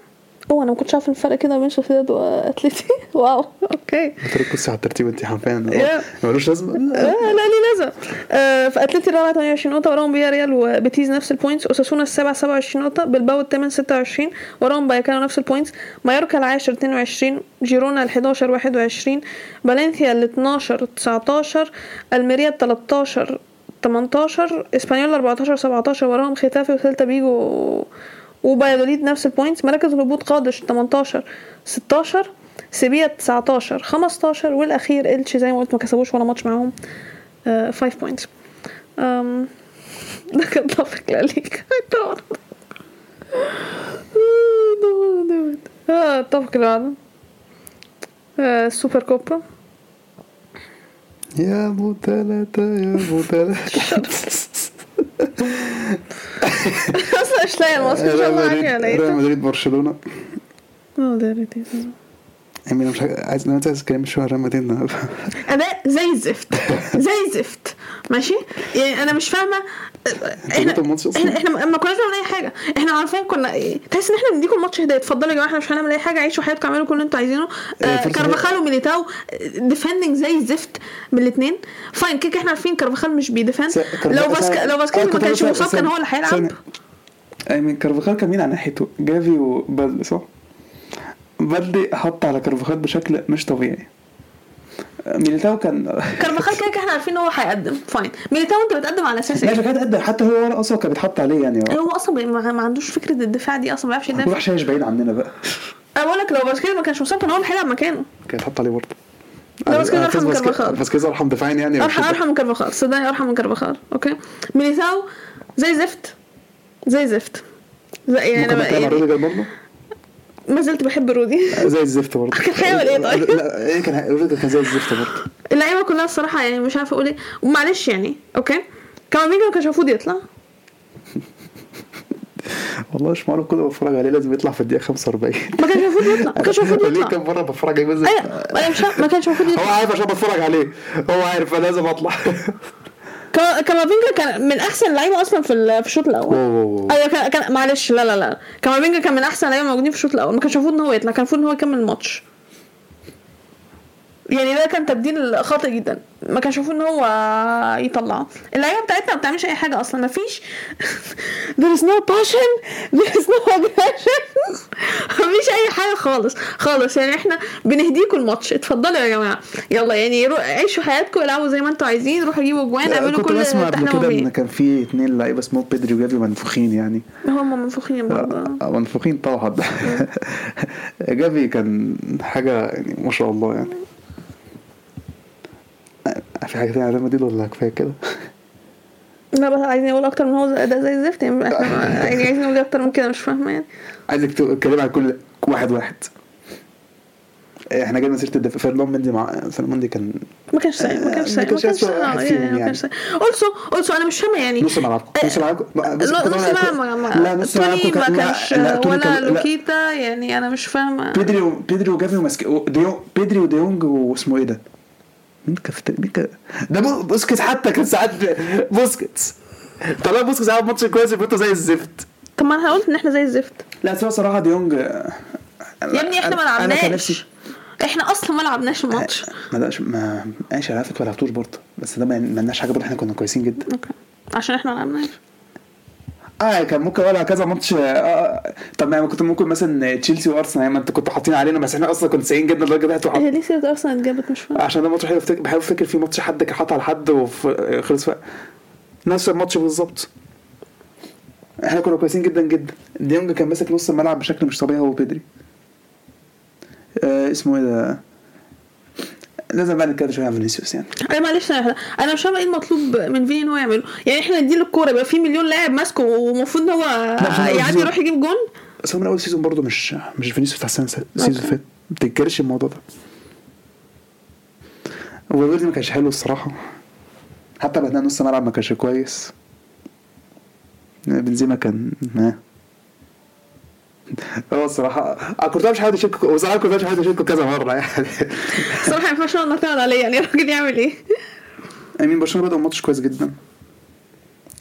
oh أنا ما كنتش عارف الفرق كده بين سوسيداد وأتليتي wow okay. بصي على الترتيب انت حرفيا. ملوش لازمة. آه لا ليه لازم آه فأتليتي الرابع 28 نقطة وراهم فياريال وبيتيز نفس ال points أوساسونا السابع 27 نقطة بلباو الثامن 26 وراهم بايكانو نفس ال points مايوركا العاشر 22 جيرونا ال 11 21 فالنسيا ال 12 19 ألميريا ال 13 18 إسبانيول 14 17 وراهم ختافي وسيلتا فيجو وبايادوليد نفس ال points مراكز الهبوط قادش 18 16 سيبيا 19 15 والأخير إلتشي زي ما قلت ما كسبوش ولا ماتش معاهم 5 points ده كان topic ال league آه بعده. آه، السوبر كوبا يا ابو ثلاثة يا ابو ثلاثة أصلا مش لاقي عارفين ريال مدريد برشلونة. آه ده امين مش عايز أنا عايز اتكلم مدريد النهارده اداء زي الزفت زي الزفت ماشي يعني أنا مش فاهمه إحنا؟ إحنا إحنا ما كناش بنعمل اي حاجة إحنا عارفين كنا إيه تحس ان إحنا بنديكم الماتش هدايا اتفضلوا يا جماعة إحنا مش هنعمل اي حاجة عيشوا حياتكم اعملوا كل اللي أنتوا عايزينه آه، كارفاخال وميليتاو defending زي الزفت من الاثنين fine okay إحنا عارفين كارفاخال مش بي defend لو باسكا لو باسكيز آه، ما كانش مصاب كان هو اللي. هيلعب I mean كارفاخال كان مين على ناحيته؟ جافي وبالدي صح؟ بالدي حط على كارفاخال بشكل مش طبيعي. ميليتاو كان كارفاخال كده إحنا عارفين إن هو هيقدم fine ميليتاو أنت بتقدم على أساس إيه؟ كانت قد حتى هو ولا أصلا كان بيتحط عليه يعني. هو أصلا ما ما عندوش فكرة الدفاع دي أصلا ما بيعرفش يدافع. واحد شايش بعيد عننا بقى. أنا بقول لك لو باسكيز ما كانش مصاب كان هو اللي هيلعب مكانه. كان يتحط عليه برضه. لا، بس كده أرحم من كارفاخال. بس كده أرحم دفاعيا يعني. ارحم أرحم من كارفاخال صدقني أرحم من كارفاخال okay؟ ميليتاو زي زفت. زي زفت. زي يعني أنا يعني برضه؟ ما زلت بحب رودي. زي الزفت برضه. كان هيعمل إيه طيب؟ لا إيه كان روديجر كان زي الزفت برضه. اللعيبة كلها الصراحة يعني مش عارفة أقول إيه. ومعلش يعني okay؟ كامافينجا ما كانش المفروض يطلع. والله مش معروف كله بتفرج عليه لازم يطلع في الدقيقة 45 ما كانش المفروض يطلع. ما كانش المفروض ليه يطلع. كم مرة بتفرج عليه؟ بس أيوه أنا مش ما كانش المفروض هو يطلع. عارف عشان بتفرج عليه. هو عارف أنا لازم أطلع. كامافينجا كان من أحسن اللعيبه أصلا في ال- في الشوط الأول. أيوه كان, كان معلش لا لا لا. كامافينجا كان من أحسن اللعيبه موجودين في الشوط الأول. ما كانش المفروض إن هو يطلع كان المفروض إن هو يكمل الماتش. يعني ده كان تبديل خاطئ جدا. ما كانش المفروض إن هو يطلعه. اللعيبة بتاعتنا ما بتعملش أي حاجة أصلا. ما فيش. There is no passion. There is no aggression. مفيش أي حاجة خالص. خالص. يعني إحنا بنهديكم الماتش. اتفضلوا يا جماعة. يلا يعني رو- عيشوا حياتكم. العبوا زي ما أنتوا عايزين. روحوا جيبوا جوان. اعملوا كنت كل بسمع اللي قبل إحنا كده إن كان في اتنين لعيبة اسمهم بيدري وجافي منفوخين يعني. هم منفوخين برضه. آه، منفوخين طبعا. جافي كان حاجة يعني ما شاء الله يعني. آه، في حاجة تانية على ريال مدريد ولا كفاية كده؟ لا بس عايزين نقول أكتر من هو ده زي الزفت يعني. يعني عايزين نقول أكتر من كده مش فاهمة يعني. عايزك تتكلم عن كل واحد واحد. إحنا جايين سيره الدفاع. فيرلاند مندي مع فيرلاند مندي كان ما كانش سيء ما كانش ما سيء ما كانش آه، فيهم يعني ما يعني. كانش سيء also also أنا مش فاهمة يعني. نص ملعبكم نص ملعبكم كنت نص أقول لك- ملعب ما- لا نص ملعبكم ما كانش ولا. لوكيتا يعني أنا مش فاهمة. بيدري بيدري وجافي ديونج بيدري وديونج واسمه إيه ده؟ مين في مين كان ده بو- بوسكيتس حتى كان ساعات بوسكيتس. طلع بوسكيتس عمل ماتش كويس يبقى زي الزفت. طب ما أنا قلت ان إحنا زي الزفت. لا بس هو صراحة ديونج يا ابني إحنا ما لعبناش. إحنا أصلا ما لعبناش الماتش. ما لقاش ما ماشي فكرة ما لعبتوش برضه بس ده ما لناش حاجة برضه إحنا كنا كويسين جدا. okay. عشان إحنا ما لعبناش. آه كان ممكن ولا كذا ماتش آه طب ما كنت ممكن مثلا تشيلسي وأرسنال ما انت كنت حاطين علينا بس إحنا أصلا كنا سيئين جدا لدرجه ده هي ليه سيره أرسنال اتجابت مش فاهمه عشان ده ماتش بحاول افتكر في ماتش حد كان حاطط على حد وخلص ف... نفس الماتش بالظبط. إحنا كنا كويسين جدا جدا. ديونج كان ماسك نص الملعب بشكل مش طبيعي هو وبيدري. آه اسمه إيه ده؟ لازم بقى نتكلم شوية عن فينيسيوس يعني. أنا معلش أنا أنا مش فاهمة إيه المطلوب من فيني ان هو يعمله. يعني إحنا نديله الكوره يبقى في مليون لاعب ماسكه ومفروض إن هو يعدي يروح يجيب جون؟ بس هو من أول season برضه مش مش فينيسيوس بتاع السنة ال season اللي فات ما تنكرش الموضوع ده. وفيردي ما كانش حلو الصراحة. حتى بعد نص ملعب ما كانش كويس. بنزيما كان ما هو الصراحه أنا كنت مش حاول اشكك وصراحة كنت مش حاول اشكك كذا مرة يعني. الصراحه ما ينفعش نقعد نعتمد عليه يعني الراجل يعمل إيه؟ امين برشلونة بدأ الماتش كويس جدا.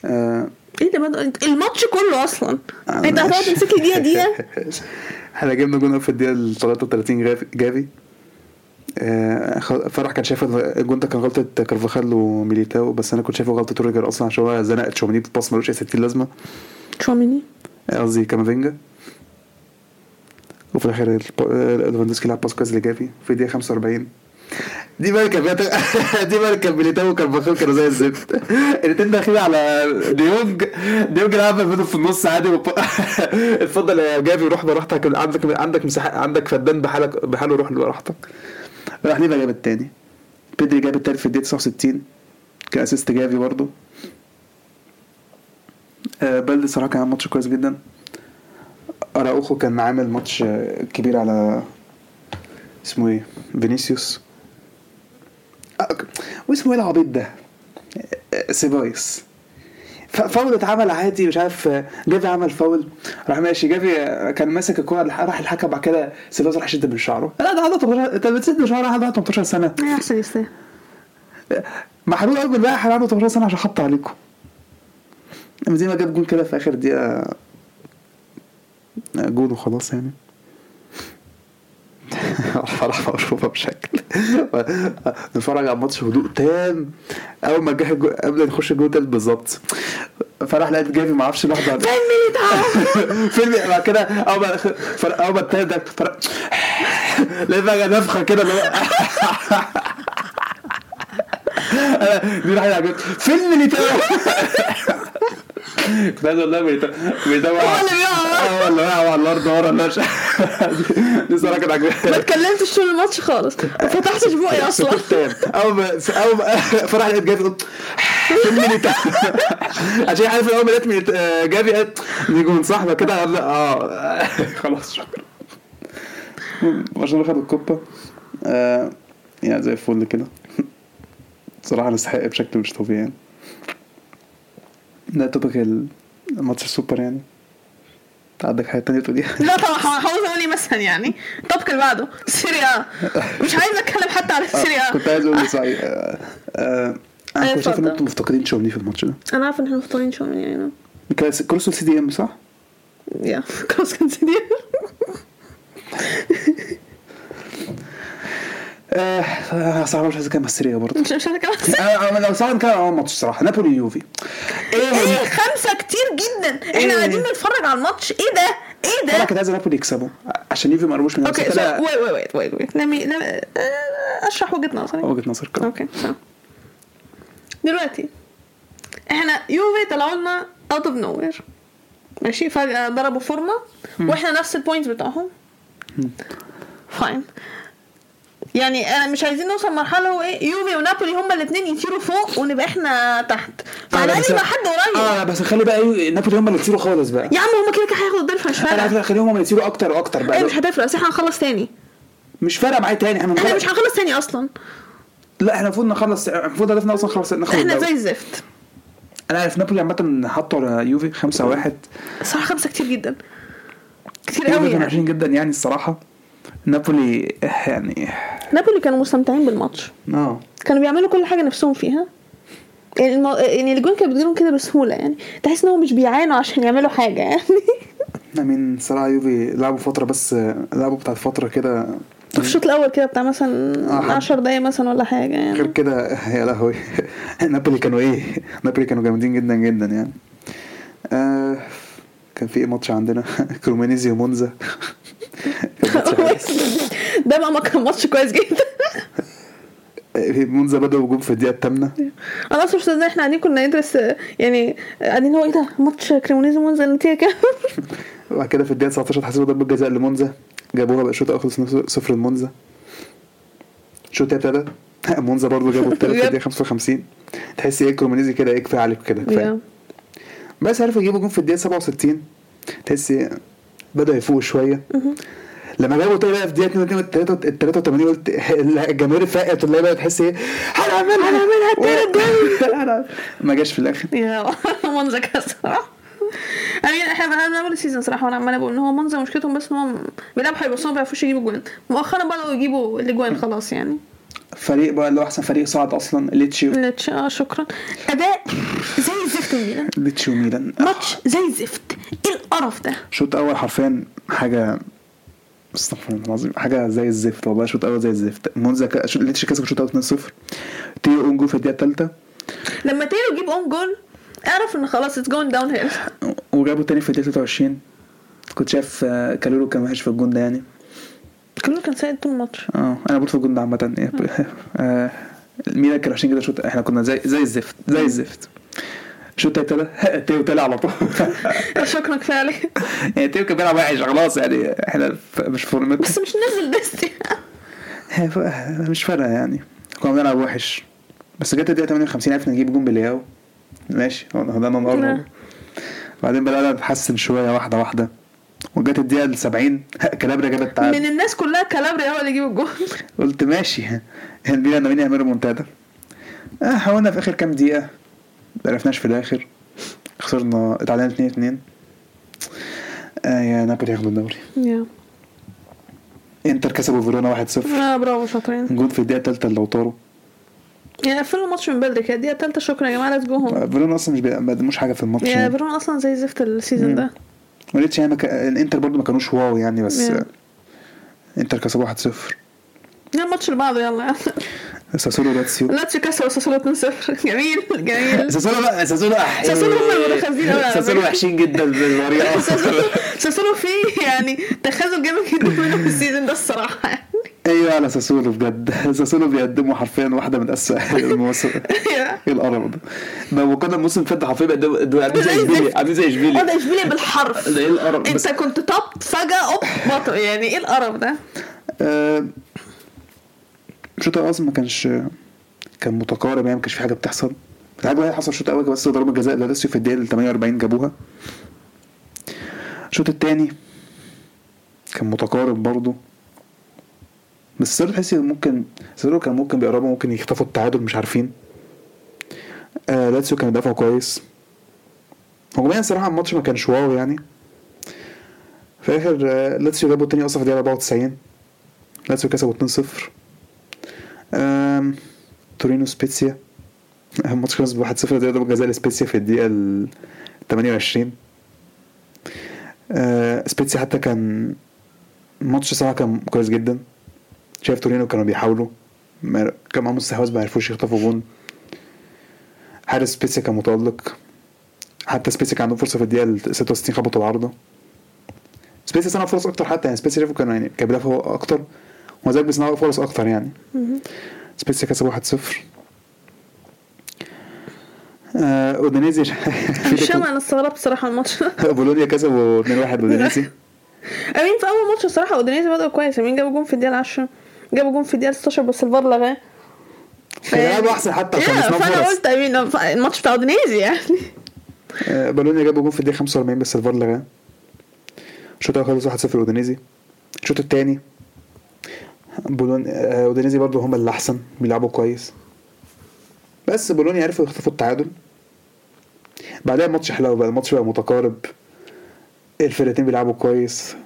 آه إيه ده بدأ؟ الماتش كله أصلا. آه، أنت هتقعد. تمسك لي دقيقة دقيقة؟ إحنا جبنا جون في الدقيقه ال 33 جافي آه، فرح كان شايف الجون ده كان غلطة كارفاخال وميليتاو بس أنا كنت شايفه غلطة روديجر أصلا عشان هو زنق تشوميني بالباص ملوش أي 60 لازمة. تشواميني؟ آه، قصدي كامافينجا. وفي الآخر ليفاندوسكي لعب باص كويس لجافي في الدقيقة 45 دي كان فيها- دي بقى كان ميليتاو وكارفاخال كانوا زي الزفت. الاثنين داخلين على ديونج ديونج لعب في النص عادي اتفضل يا جافي روح براحتك عندك عندك مساحه عندك فدان بحالك بحاله روح براحتك راح ليفا جاب التاني؟ بيدري جاب التالت في الدقيقة 69 ك assist جافي برضه. آه، بالدي صراحة كان ماتش كويس جدا. أراوخو كان عامل ماتش كبير على اسمه إيه؟ فينيسيوس. آه، واسمه إيه العبيط ده؟ سيبايوس فاول اتعمل عادي مش عارف جافي عمل فاول راح ماشي. جافي كان ماسك الكورة راح الحكم بعد كده سيبايوس راح يشد من شعره. لا ده عنده 18 انت بتشد من شعره عنده 18 سنة. إيه احسن يستاهل. محروق قوي واحد عنده 18 سنة عشان حط عليكم. زي ما جاب جون كده في آخر دقيقة. جون وخلاص يعني. فرح مشروبه بشكل. نتفرج على الماتش هدوء تام. أول ما جه قبل ما نخش الجون التالت بالظبط. فرح لقيت جافي ما أعرفش ميليتاو فيلم بعد كده أول ما فرق أول ما التالت ده فرق لقيت بقى نفخة كده اللي هو دي راحت عجبتني فيلم ميليتاو كنت عايز أقول لها ميليتاو هو اللي بيقع. آه ولا وقع على الأرض ورا لا دي صراحة كانت ما عجبتني اتكلمتش طول الماتش خالص. ما فتحتش بوقي أصلا. أول ما أول ما فرح لقيت جافي قلت فين ميليتاو عشان عارف أول ما لقيت آه، جافي قالت جون صاحبه كده آه. خلاص شكرا. برشلونة خد الكوبا. آه يعني زي الفل كده. صراحة نستحق بشكل مش طبيعي ده topic الماتش السوبر يعني. عندك حاجة تانية تقوليها؟ لا طبعا هقول أقول لي مثلا يعني. ال topic اللي بعده سيريا. مش عايز أتكلم حتى على سيريا. كنت عايز أقول صحيح. آه، آه، أنا أيوة، كنت شايف إن. أنتم مفتقدين تشاوميني في الماتش ده؟ أنا عارفة إن إحنا مفتقدين تشواميني كروس CDM صح؟ يا كروس كان CDM آه صراحة مش عايز أتكلم على السيريا برضه. مش مش أنا كمان أنا أنا لو صراحة نتكلم على أول ماتش الصراحه نابولي يوفي. إيه إيه خمسة كتير جدا. إحنا إيه؟ قاعدين نتفرج على الماتش. إيه ده؟ إيه أنا ده كنت عايز نابولي يكسبوا. عشان يوفي ما قربوش من okay wait wait wait wait آه، أشرح وجهة نظري. وجهة نظر كده okay دلوقتي إحنا يوفي طلعوا لنا out of nowhere ماشي؟ فجأة ضربوا فورمة وإحنا نفس ال points بتاعهم. fine يعني أنا مش عايزين نوصل مرحله هو إيه يوفي ونابولي هما الاثنين يطيروا فوق ونبقى إحنا تحت. فعلى بس- الأقل يبقى حد قريب. آه بس خلي بقى إيه، نابولي هم اللي يطيروا خالص بقى. يا عم هما كده كده هياخدوا الدوري فمش أنا فارقة. خليهم هم اللي يطيروا أكتر وأكتر إيه بقى مش هتفرق بس إحنا هنخلص تاني. مش فارقة معايا تاني إحنا إحنا نخلص- مش هنخلص تاني أصلا. لا إحنا المفروض نخلص المفروض هدفنا أصلا خلاص ناخد إحنا. زي الزفت. أنا عارف نابولي عامة حطوا على يوفي 5 1 الصراحه خمسة كتير جدا. كتير قوي يعني. جدا يعني الصراحة. نابولي يعني نابولي كانوا مستمتعين بالماتش. آه. كانوا بيعملوا كل حاجة نفسهم فيها. يعني المو... يعني الجون كان بيجيلهم كده بسهولة يعني. تحس إنهم مش بيعانوا عشان يعملوا حاجة يعني. I mean صراحة يوفي لعبوا فترة بس لعبوا بتاعت فترة كده. في الشوط الأول كده بتاع مثلا آه، حد- 10 دقايق مثلا ولا حاجة غير يعني كده يا لهوي. نابولي كانوا إيه؟ نابولي كانوا جامدين جدا جدا يعني. آه كان في إيه ماتش عندنا؟ كريمونيزي ومونزا. ده بقى ما كان ماتش كويس جدا. مونزا بدأوا بجون في الدقيقة الثامنة. أنا أصلا مش مصدقة إحنا قاعدين كنا ندرس يعني قاعدين هو إيه ده؟ ماتش كريمونيزي مونزا النتيجه كام وبعد كده في الدقيقة 19 حسبوا ضربة جزاء لمونزا. جابوها بقى الشوط الأول خلص صفر لمونزا. الشوط ابتدى مونزا برضه جابوا التالت في الدقيقة 55 تحس إيه كريمونيزي كده إيه كفاية عليك كده كفاية. بس عرفوا يجيبوا جون في الدقيقة 67 تحس بدأوا يفوقوا شوية. لما جابوا تاني بقى في الدقيقة 82 ال 83 قلت الجماهير فاقت اللي بقى تحس إيه؟ هنعملها! هنعملها التالت جول ما جاش في الآخر. يا مونزا كسر امين إحنا بقى اول season صراحة وأنا عمالة بقول إن هو مونزا مشكلتهم بس إن هم بيلعبوا حلو بس هم ما بيعرفوش يجيبوا جوان. مؤخرا بدأوا يجيبوا الأجوان خلاص يعني. فريق بقى اللي هو أحسن فريق صعد أصلا ليتشي ليتشي آه شكرا. أداء زي الزفت من ميلان ليتشي وميلان. ماتش زي الزفت إيه القرف ده؟ شوط أول حرفيا حاجة استغفر الله العظيم. حاجة زي الزفت والله شوط أول زي الزفت. مونزا. شو- ليتشي كسب الشوط الأول 2-0 تيو اونجو في الدقيقة الثالثه لما تيو يجيب own goal اعرف إن خلاص it's going downhill وجابوا تاني في الدقيقة 23 كنت شايف آه، كالورو كان وحش في الجون ده يعني. كله كان سيء طول الماتش. آه أنا بقول في الجون ده عامة. آه، الميلان كانوا وحشين كده شوط إحنا كنا زي زي الزفت زي الزفت. الشوط التاني ابتدى تيو طلع على طول. شكرا كفايه عليك يعني تيو كان بيلعب وحش خلاص يعني إحنا مش فورمتنا بس مش نزل ديست مش فارقة يعني. كنا بنلعب وحش. بس جت الدقيقة 58 عرفنا نجيب جون بلياو ماشي هو ده نعم. نقرب بعدين بدأنا نتحسن شوية واحدة واحدة. وجت الدقيقة ال 70 كالابريا جاب من التعادل الناس كلها كالابريا هو اللي يجيب الجول قلت ماشي. الميلان ناويين يعملوا ريمونتادا آه حاولنا في آخر كام دقيقة. ما عرفناش في الآخر. خسرنا اتعادلنا 2 2 آه يا نابولي ياخدوا الدوري. Yeah. إنتر كسبوا فيرونا 1-0 آه برافو شاطرين. جون في الدقيقة الثالثه لوتارو يعني قفلوا الماتش من بدري كده الدقيقة الثالثه شكرا يا جماعة let's go home فيرونا أصلا مش بيقدموش حاجة في الماتش yeah يعني. فيرون أصلا زي زفت ال season. ده. وليتش يعني مك... الإنتر برضو ما كانوش wow يعني بس Yeah. إنتر كسبوا 1-0 Yeah الماتش اللي بعده يلا. ساسولو لاتسيو. لاتسيو كسب ساسولو 2-0 جميل جميل. ساسولو بقى ساسولو. ساسولو هم المتخاذين أوي على ساسولو. وحشين جدا بالطريقة. ساسولو فيه يعني تخاذل جامد جدا منهم ال season ده الصراحة. أيوه على ساسولو بجد. ساسولو بيقدموا حرفيا واحدة من اسوء المواسم إيه القرف ده؟ ده وكنا الموسم اللي فات حرفيا بيقدموا عاملين زي الزفت. عاملين زي اشبيليا ده اشبيليا بالحرف. ده إيه القرف أنت كنت توب فجأة أوب بطل. يعني إيه القرف ده؟ آه، الشوط الأول أصلا ما كانش كان متقارب يعني ما كانش في حاجة بتحصل. الحاجة الوحيده حصل الشوط الأول بس ضربة جزاء لاليسيو في الدقيقة 48 جابوها. الشوط الثاني كان متقارب برضه. بس زيرو تحسي ممكن زيرو كان ممكن بيقربوا ممكن يخطفوا التعادل مش عارفين. آه لاتسيو كان بيدافعوا كويس. هجوميا الصراحه الماتش ما كانش wow يعني. في آخر آه، لاتسيو جابوا التاني أصلا في الدقيقه 94 لاتسيو كسبوا 2-0 آم، تورينو سبيتسيا. الماتش خلص ب 1-0 دقيقة ضربة جزاء لسبيتسيا في الدقيقة ال 28 آه، سبيتسيا حتى كان الماتش صراحة كان كويس جدا. شايف تورينو كانوا بيحاولوا. كان معاهم استحواذ ما عرفوش يخطفوا جون. حارس سبيتسيا كان متألق. حتى سبيتسيا كان عندهم فرصة في الدقيقة ال 66 خبطوا العارضة. سبيتسيا صنع فرص أكتر حتى يعني سبيتسيا شافوا كانوا يعني كانوا بيدافعوا أكتر. زال بيصنعوا فرص أكتر يعني. سبيتسيا كسب 1-0 آه أودينيزي. مش أنا استغربت صراحة الماتش بولونيا كسبوا 2-1 أودينيزي. I mean في أول ماتش الصراحه أودينيزي بدأوا كويس. I mean جابوا جون في الدقيقة 10 جابوا جون في الدقيقة 16 بس الفار لغاه. كان احسن حتى عشان بيصنعوا فأنا قلت I mean الماتش بتاع أودينيزي يعني. آه بولونيا جابوا جون في الدقيقة 45 بس الفار لغاه. الشوط الأول خلص 1-0 اودينيزي الشوط الثاني بولون آه، اودينيزي برضو هم اللي احسن بيلعبوا كويس. بس بولونيا عرفوا يخطفوا التعادل. بعدها الماتش حلو بقى الماتش بقى متقارب. الفرقتين بيلعبوا كويس.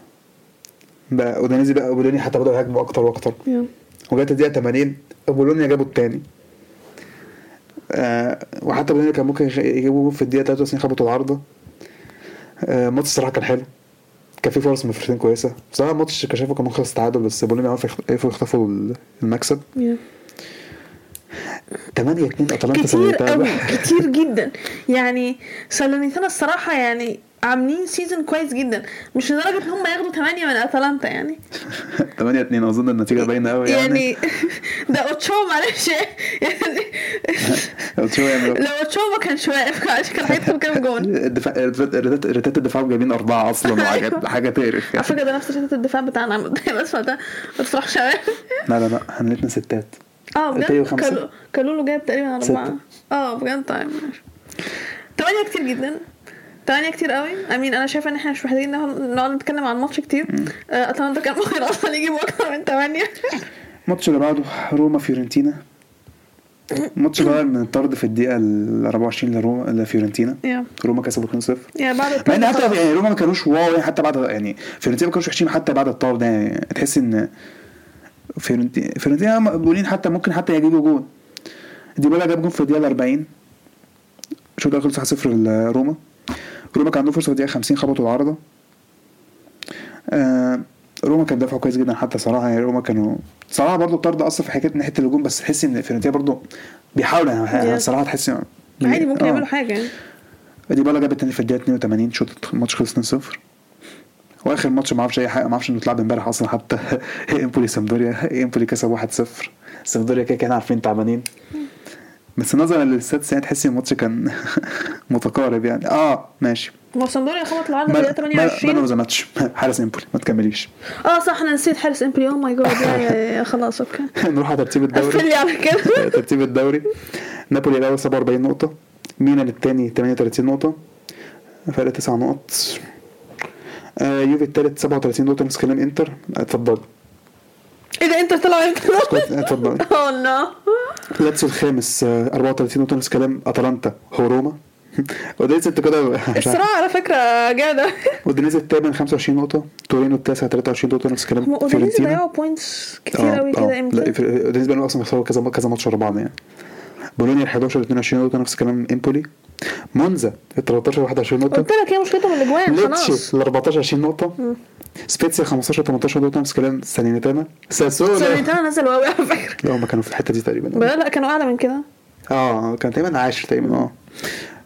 بقى اودينيزي بقى بولونيا حتى بدأوا يهاجموا أكتر وأكتر. وجت الدقيقة 80 بولونيا جابوا التاني. آه وحتى بولونيا كان ممكن يجيبوا في الدقيقة 93 خبطوا العارضة. آه الماتش الصراحة كان حلو. كان في فرص من فرقتين كويسة بصراحة الماتش كان شايفه كان ممكن خلص تعادل بس بولونيا عرفوا يخ- عرفوا يخطفوا ال- المكسب Yeah. 8 2 أتلانتا كتير قوي. كتير جدا يعني سالرنيتانا الصراحة يعني عاملين سيزون كويس جدا. مش لدرجة إن هم ياخدوا 8 من أتلانتا يعني. 8 2 أظن النتيجة باينة قوي يعني. يعني ده أوتشو معلش. يعني شو يعني. لو أوتشو ما كانش واقف. كان هيدخل كام جون؟ الدفاع ريتات ريتات الدفاع جايبين أربعة أصلا وحاجات حاجة تقرف على يعني. فكرة ده نفس ريتة الدفاع بتاعنا. بس ده ما تفرحش لا لا لا. الاتنين ستات. آه بجد؟ كالولو جايب تقريبا ستة. آه بجد؟ طيب ماشي. تمانية كتير جدا. تمانية كتير قوي. امين أنا شايفة إن إحنا مش محتاجين نقعد نتكلم عن الماتش كتير. آه، أتمنى كان ممكن أصلا يجيبوا أكتر من تمانية. الماتش اللي بعده روما فيورنتينا. الماتش بقى من الطرد في الدقيقة ال 24 لروما لفيورنتينا. يا روما كسبوا 2-0 Yeah بعد مع إن حتى. يعني روما ما كانوش wow يعني حتى بعد يعني فيورنتينا ما كانوش وحشين حتى بعد الطرد ده يعني. تحس إن فيورنتينا فيورنتينا مقبولين حتى ممكن حتى يجيبوا جون. ديبالا جاب جون في الدقيقة 40 الشوط الأول خلص 1-0 لروما. روما كان عندهم فرصة في الدقيقة 50 خبطوا العارضة. آه روما كان دافعوا كويس جدا حتى صراحة يعني روما كانوا صراحة برضه الطرد أثر في حكاية ناحية الهجوم بس تحس إن فيورنتينا برضه بيحاولوا يعني. صراحة تحس عادي ممكن آه. يعملوا حاجة يعني. ديبالا جاب التاني في الدقيقة 82 شوط الماتش خلص 2-0 وآخر ماتش ما أعرفش أي حاجة ما أعرفش إنه اتلعب إمبارح أصلا حتى امبولي سامبدوريا امبولي كسب 1-0 سامبدوريا كده كانوا عارفين تعبانين. بس نظرا لل stats يعني تحس إن الماتش كان متقارب يعني. آه ماشي. ما سامبدوريا خبط العرض في الدقيقه man of 28 the match حارس إمبولي ما تكمليش. آه صح أنا نسيت حارس امبولي oh my God خلاص okay. نروح على ترتيب الدوري. لي على كده. ترتيب الدوري. نابولي الأول 47 نقطة. ميلان الثاني 38 نقطة. فرق 9 نقط. آه يوفي الثالث 37 نقطة. نفس كلام انتر اتفضل إيه ده أنت طلع انت اتفضل oh no لاتسيو الخامس آه 34 نقطة نفس كلام أتلانتا. هو روما؟ اودينيز انت كده. الصراحة على فكرة جامده اودينيز الثامن 25 نقطة. تورينو التاسع 23 نقطة نفس هم كلام already فيورنتينا ضيعوا points كتير قوي كده لا إمتى بقى أصلا خسروا كذا كذا ماتش ورا بعض يعني. بولونيا ال 11 22 نقطة نفس كلام. امبولي مونزا ال 13 21 نقطة. قلت لك هي مشكلتهم الاجوان خلاص ليتشي ال 14 20 نقطة. سبيتسيا 15 18 نقطة نفس كلام ساليرنيتانا ساسولا سنتين نزلوا قوي على فكره لا هم كانوا في الحتة دي تقريبا. بقى لا كانوا أعلى من كده. آه كان تقريبا عاشر تقريبا آه.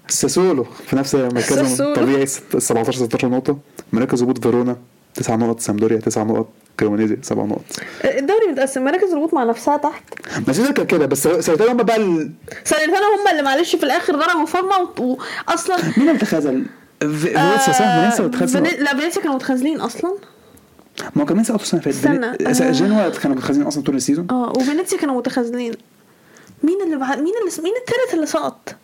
ساسولو في نفس مركزهم. الطبيعي ست- 17 16 نقطة. مراكز هبوط فيرونا 9 نقط. سامبدوريا 9 نقط. كريمونيزي 7 نقط. الدوري متقسم. مراكز الهبوط مع نفسها تحت. بس ده كان كده بس سنتين هم بقى ال... سنتين هم اللي معلش في الآخر ضربوا فورمة و- واصلا مين اللي اتخاذل؟ في- فينيسيا صح؟ فينيسيا فيني- لا فينيسيا كانوا متخاذلين أصلا ما هو كان مين سقطوا السنة اللي فاتت؟ استنى. آه. جنوا كانوا متخاذلين أصلا طول ال season آه وفينيسيا كانوا متخاذلين مين اللي بعد مين اللي مين التالت اللي سقط؟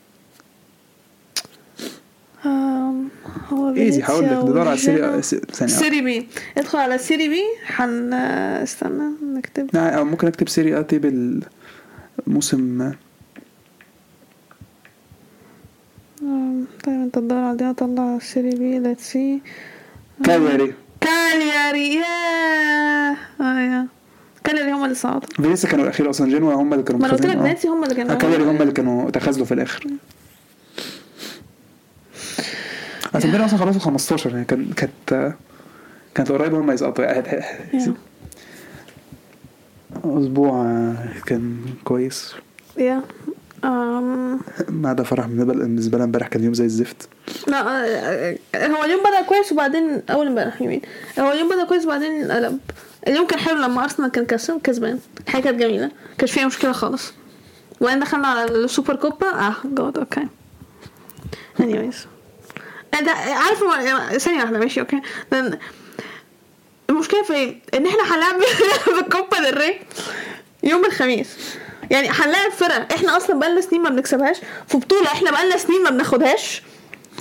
هو إيزي هقول لك ندور على السيري وجينوا. س- ثانية سيري بي ادخل على سيري بي حن استنى نكتب لا، ممكن أكتب سيري آتي بالموسم آم، طيب انت تدور على دي اطلع سيري بي ليتس سي كالياري. كالياري ياه. آه يا كالياري هم اللي صعدوا. فينيسيا كانوا الأخير أصلا جنوا هم اللي كانوا ما أنا قلت لك آه. فينيسيا هم اللي كانوا آه، كالياري هم اللي كانوا تخاذلوا في الآخر. اسمبيريا أصلا خلصوا 15 يعني كان كانت كانت قريبه هم يسقطوا. يعني يا. أسبوع آه، كان كويس. يا ما عدا فرح بالنسبة لنا امبارح كان يوم زي الزفت. لا آه، آه، هو اليوم بدأ كويس وبعدين أول امبارح يمين هو اليوم بدأ كويس وبعدين قلب اليوم كان حلو لما أرسنال كان كسب كسبان. الحاجة كانت جميلة. كانش فيها مشكلة خالص. وبعدين دخلنا على السوبر كوبا. آه good okay anyways. ده عارف ثانية واحدة ماشي okay لأن المشكلة في؟ إن إحنا هنلعب بالكوبا ديل ري يوم الخميس. يعني هنلاعب فرق. إحنا أصلا بقالنا سنين ما بنكسبهاش. في بطولة إحنا بقالنا سنين ما بناخدهاش.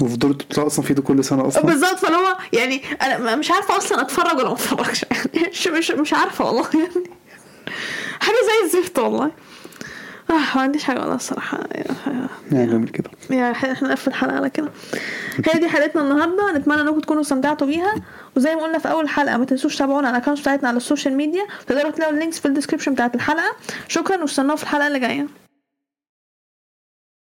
وفي دور البطولة أصلا في كل سنة أصلا. بالظبط. فاللي هو يعني أنا مش عارفة أصلا أتفرج ولا ما أتفرجش. يعني مش مش مش عارفة والله. يعني حاجة زي الزفت والله. آه ما عنديش حاجة والله الصراحة. يعني نعمل كده. يعني إحنا نقفل الحلقة على كده. هي دي حلقتنا النهارده. نتمنى إنكم تكونوا استمتعتوا بيها. وزي ما قلنا في أول حلقة ما تنسوش تتابعونا على ال account بتاعتنا على ال social media. تقدروا تلاقوا ال links في ال description بتاعت الحلقة. شكرا واستنوا في الحلقة اللي جاية.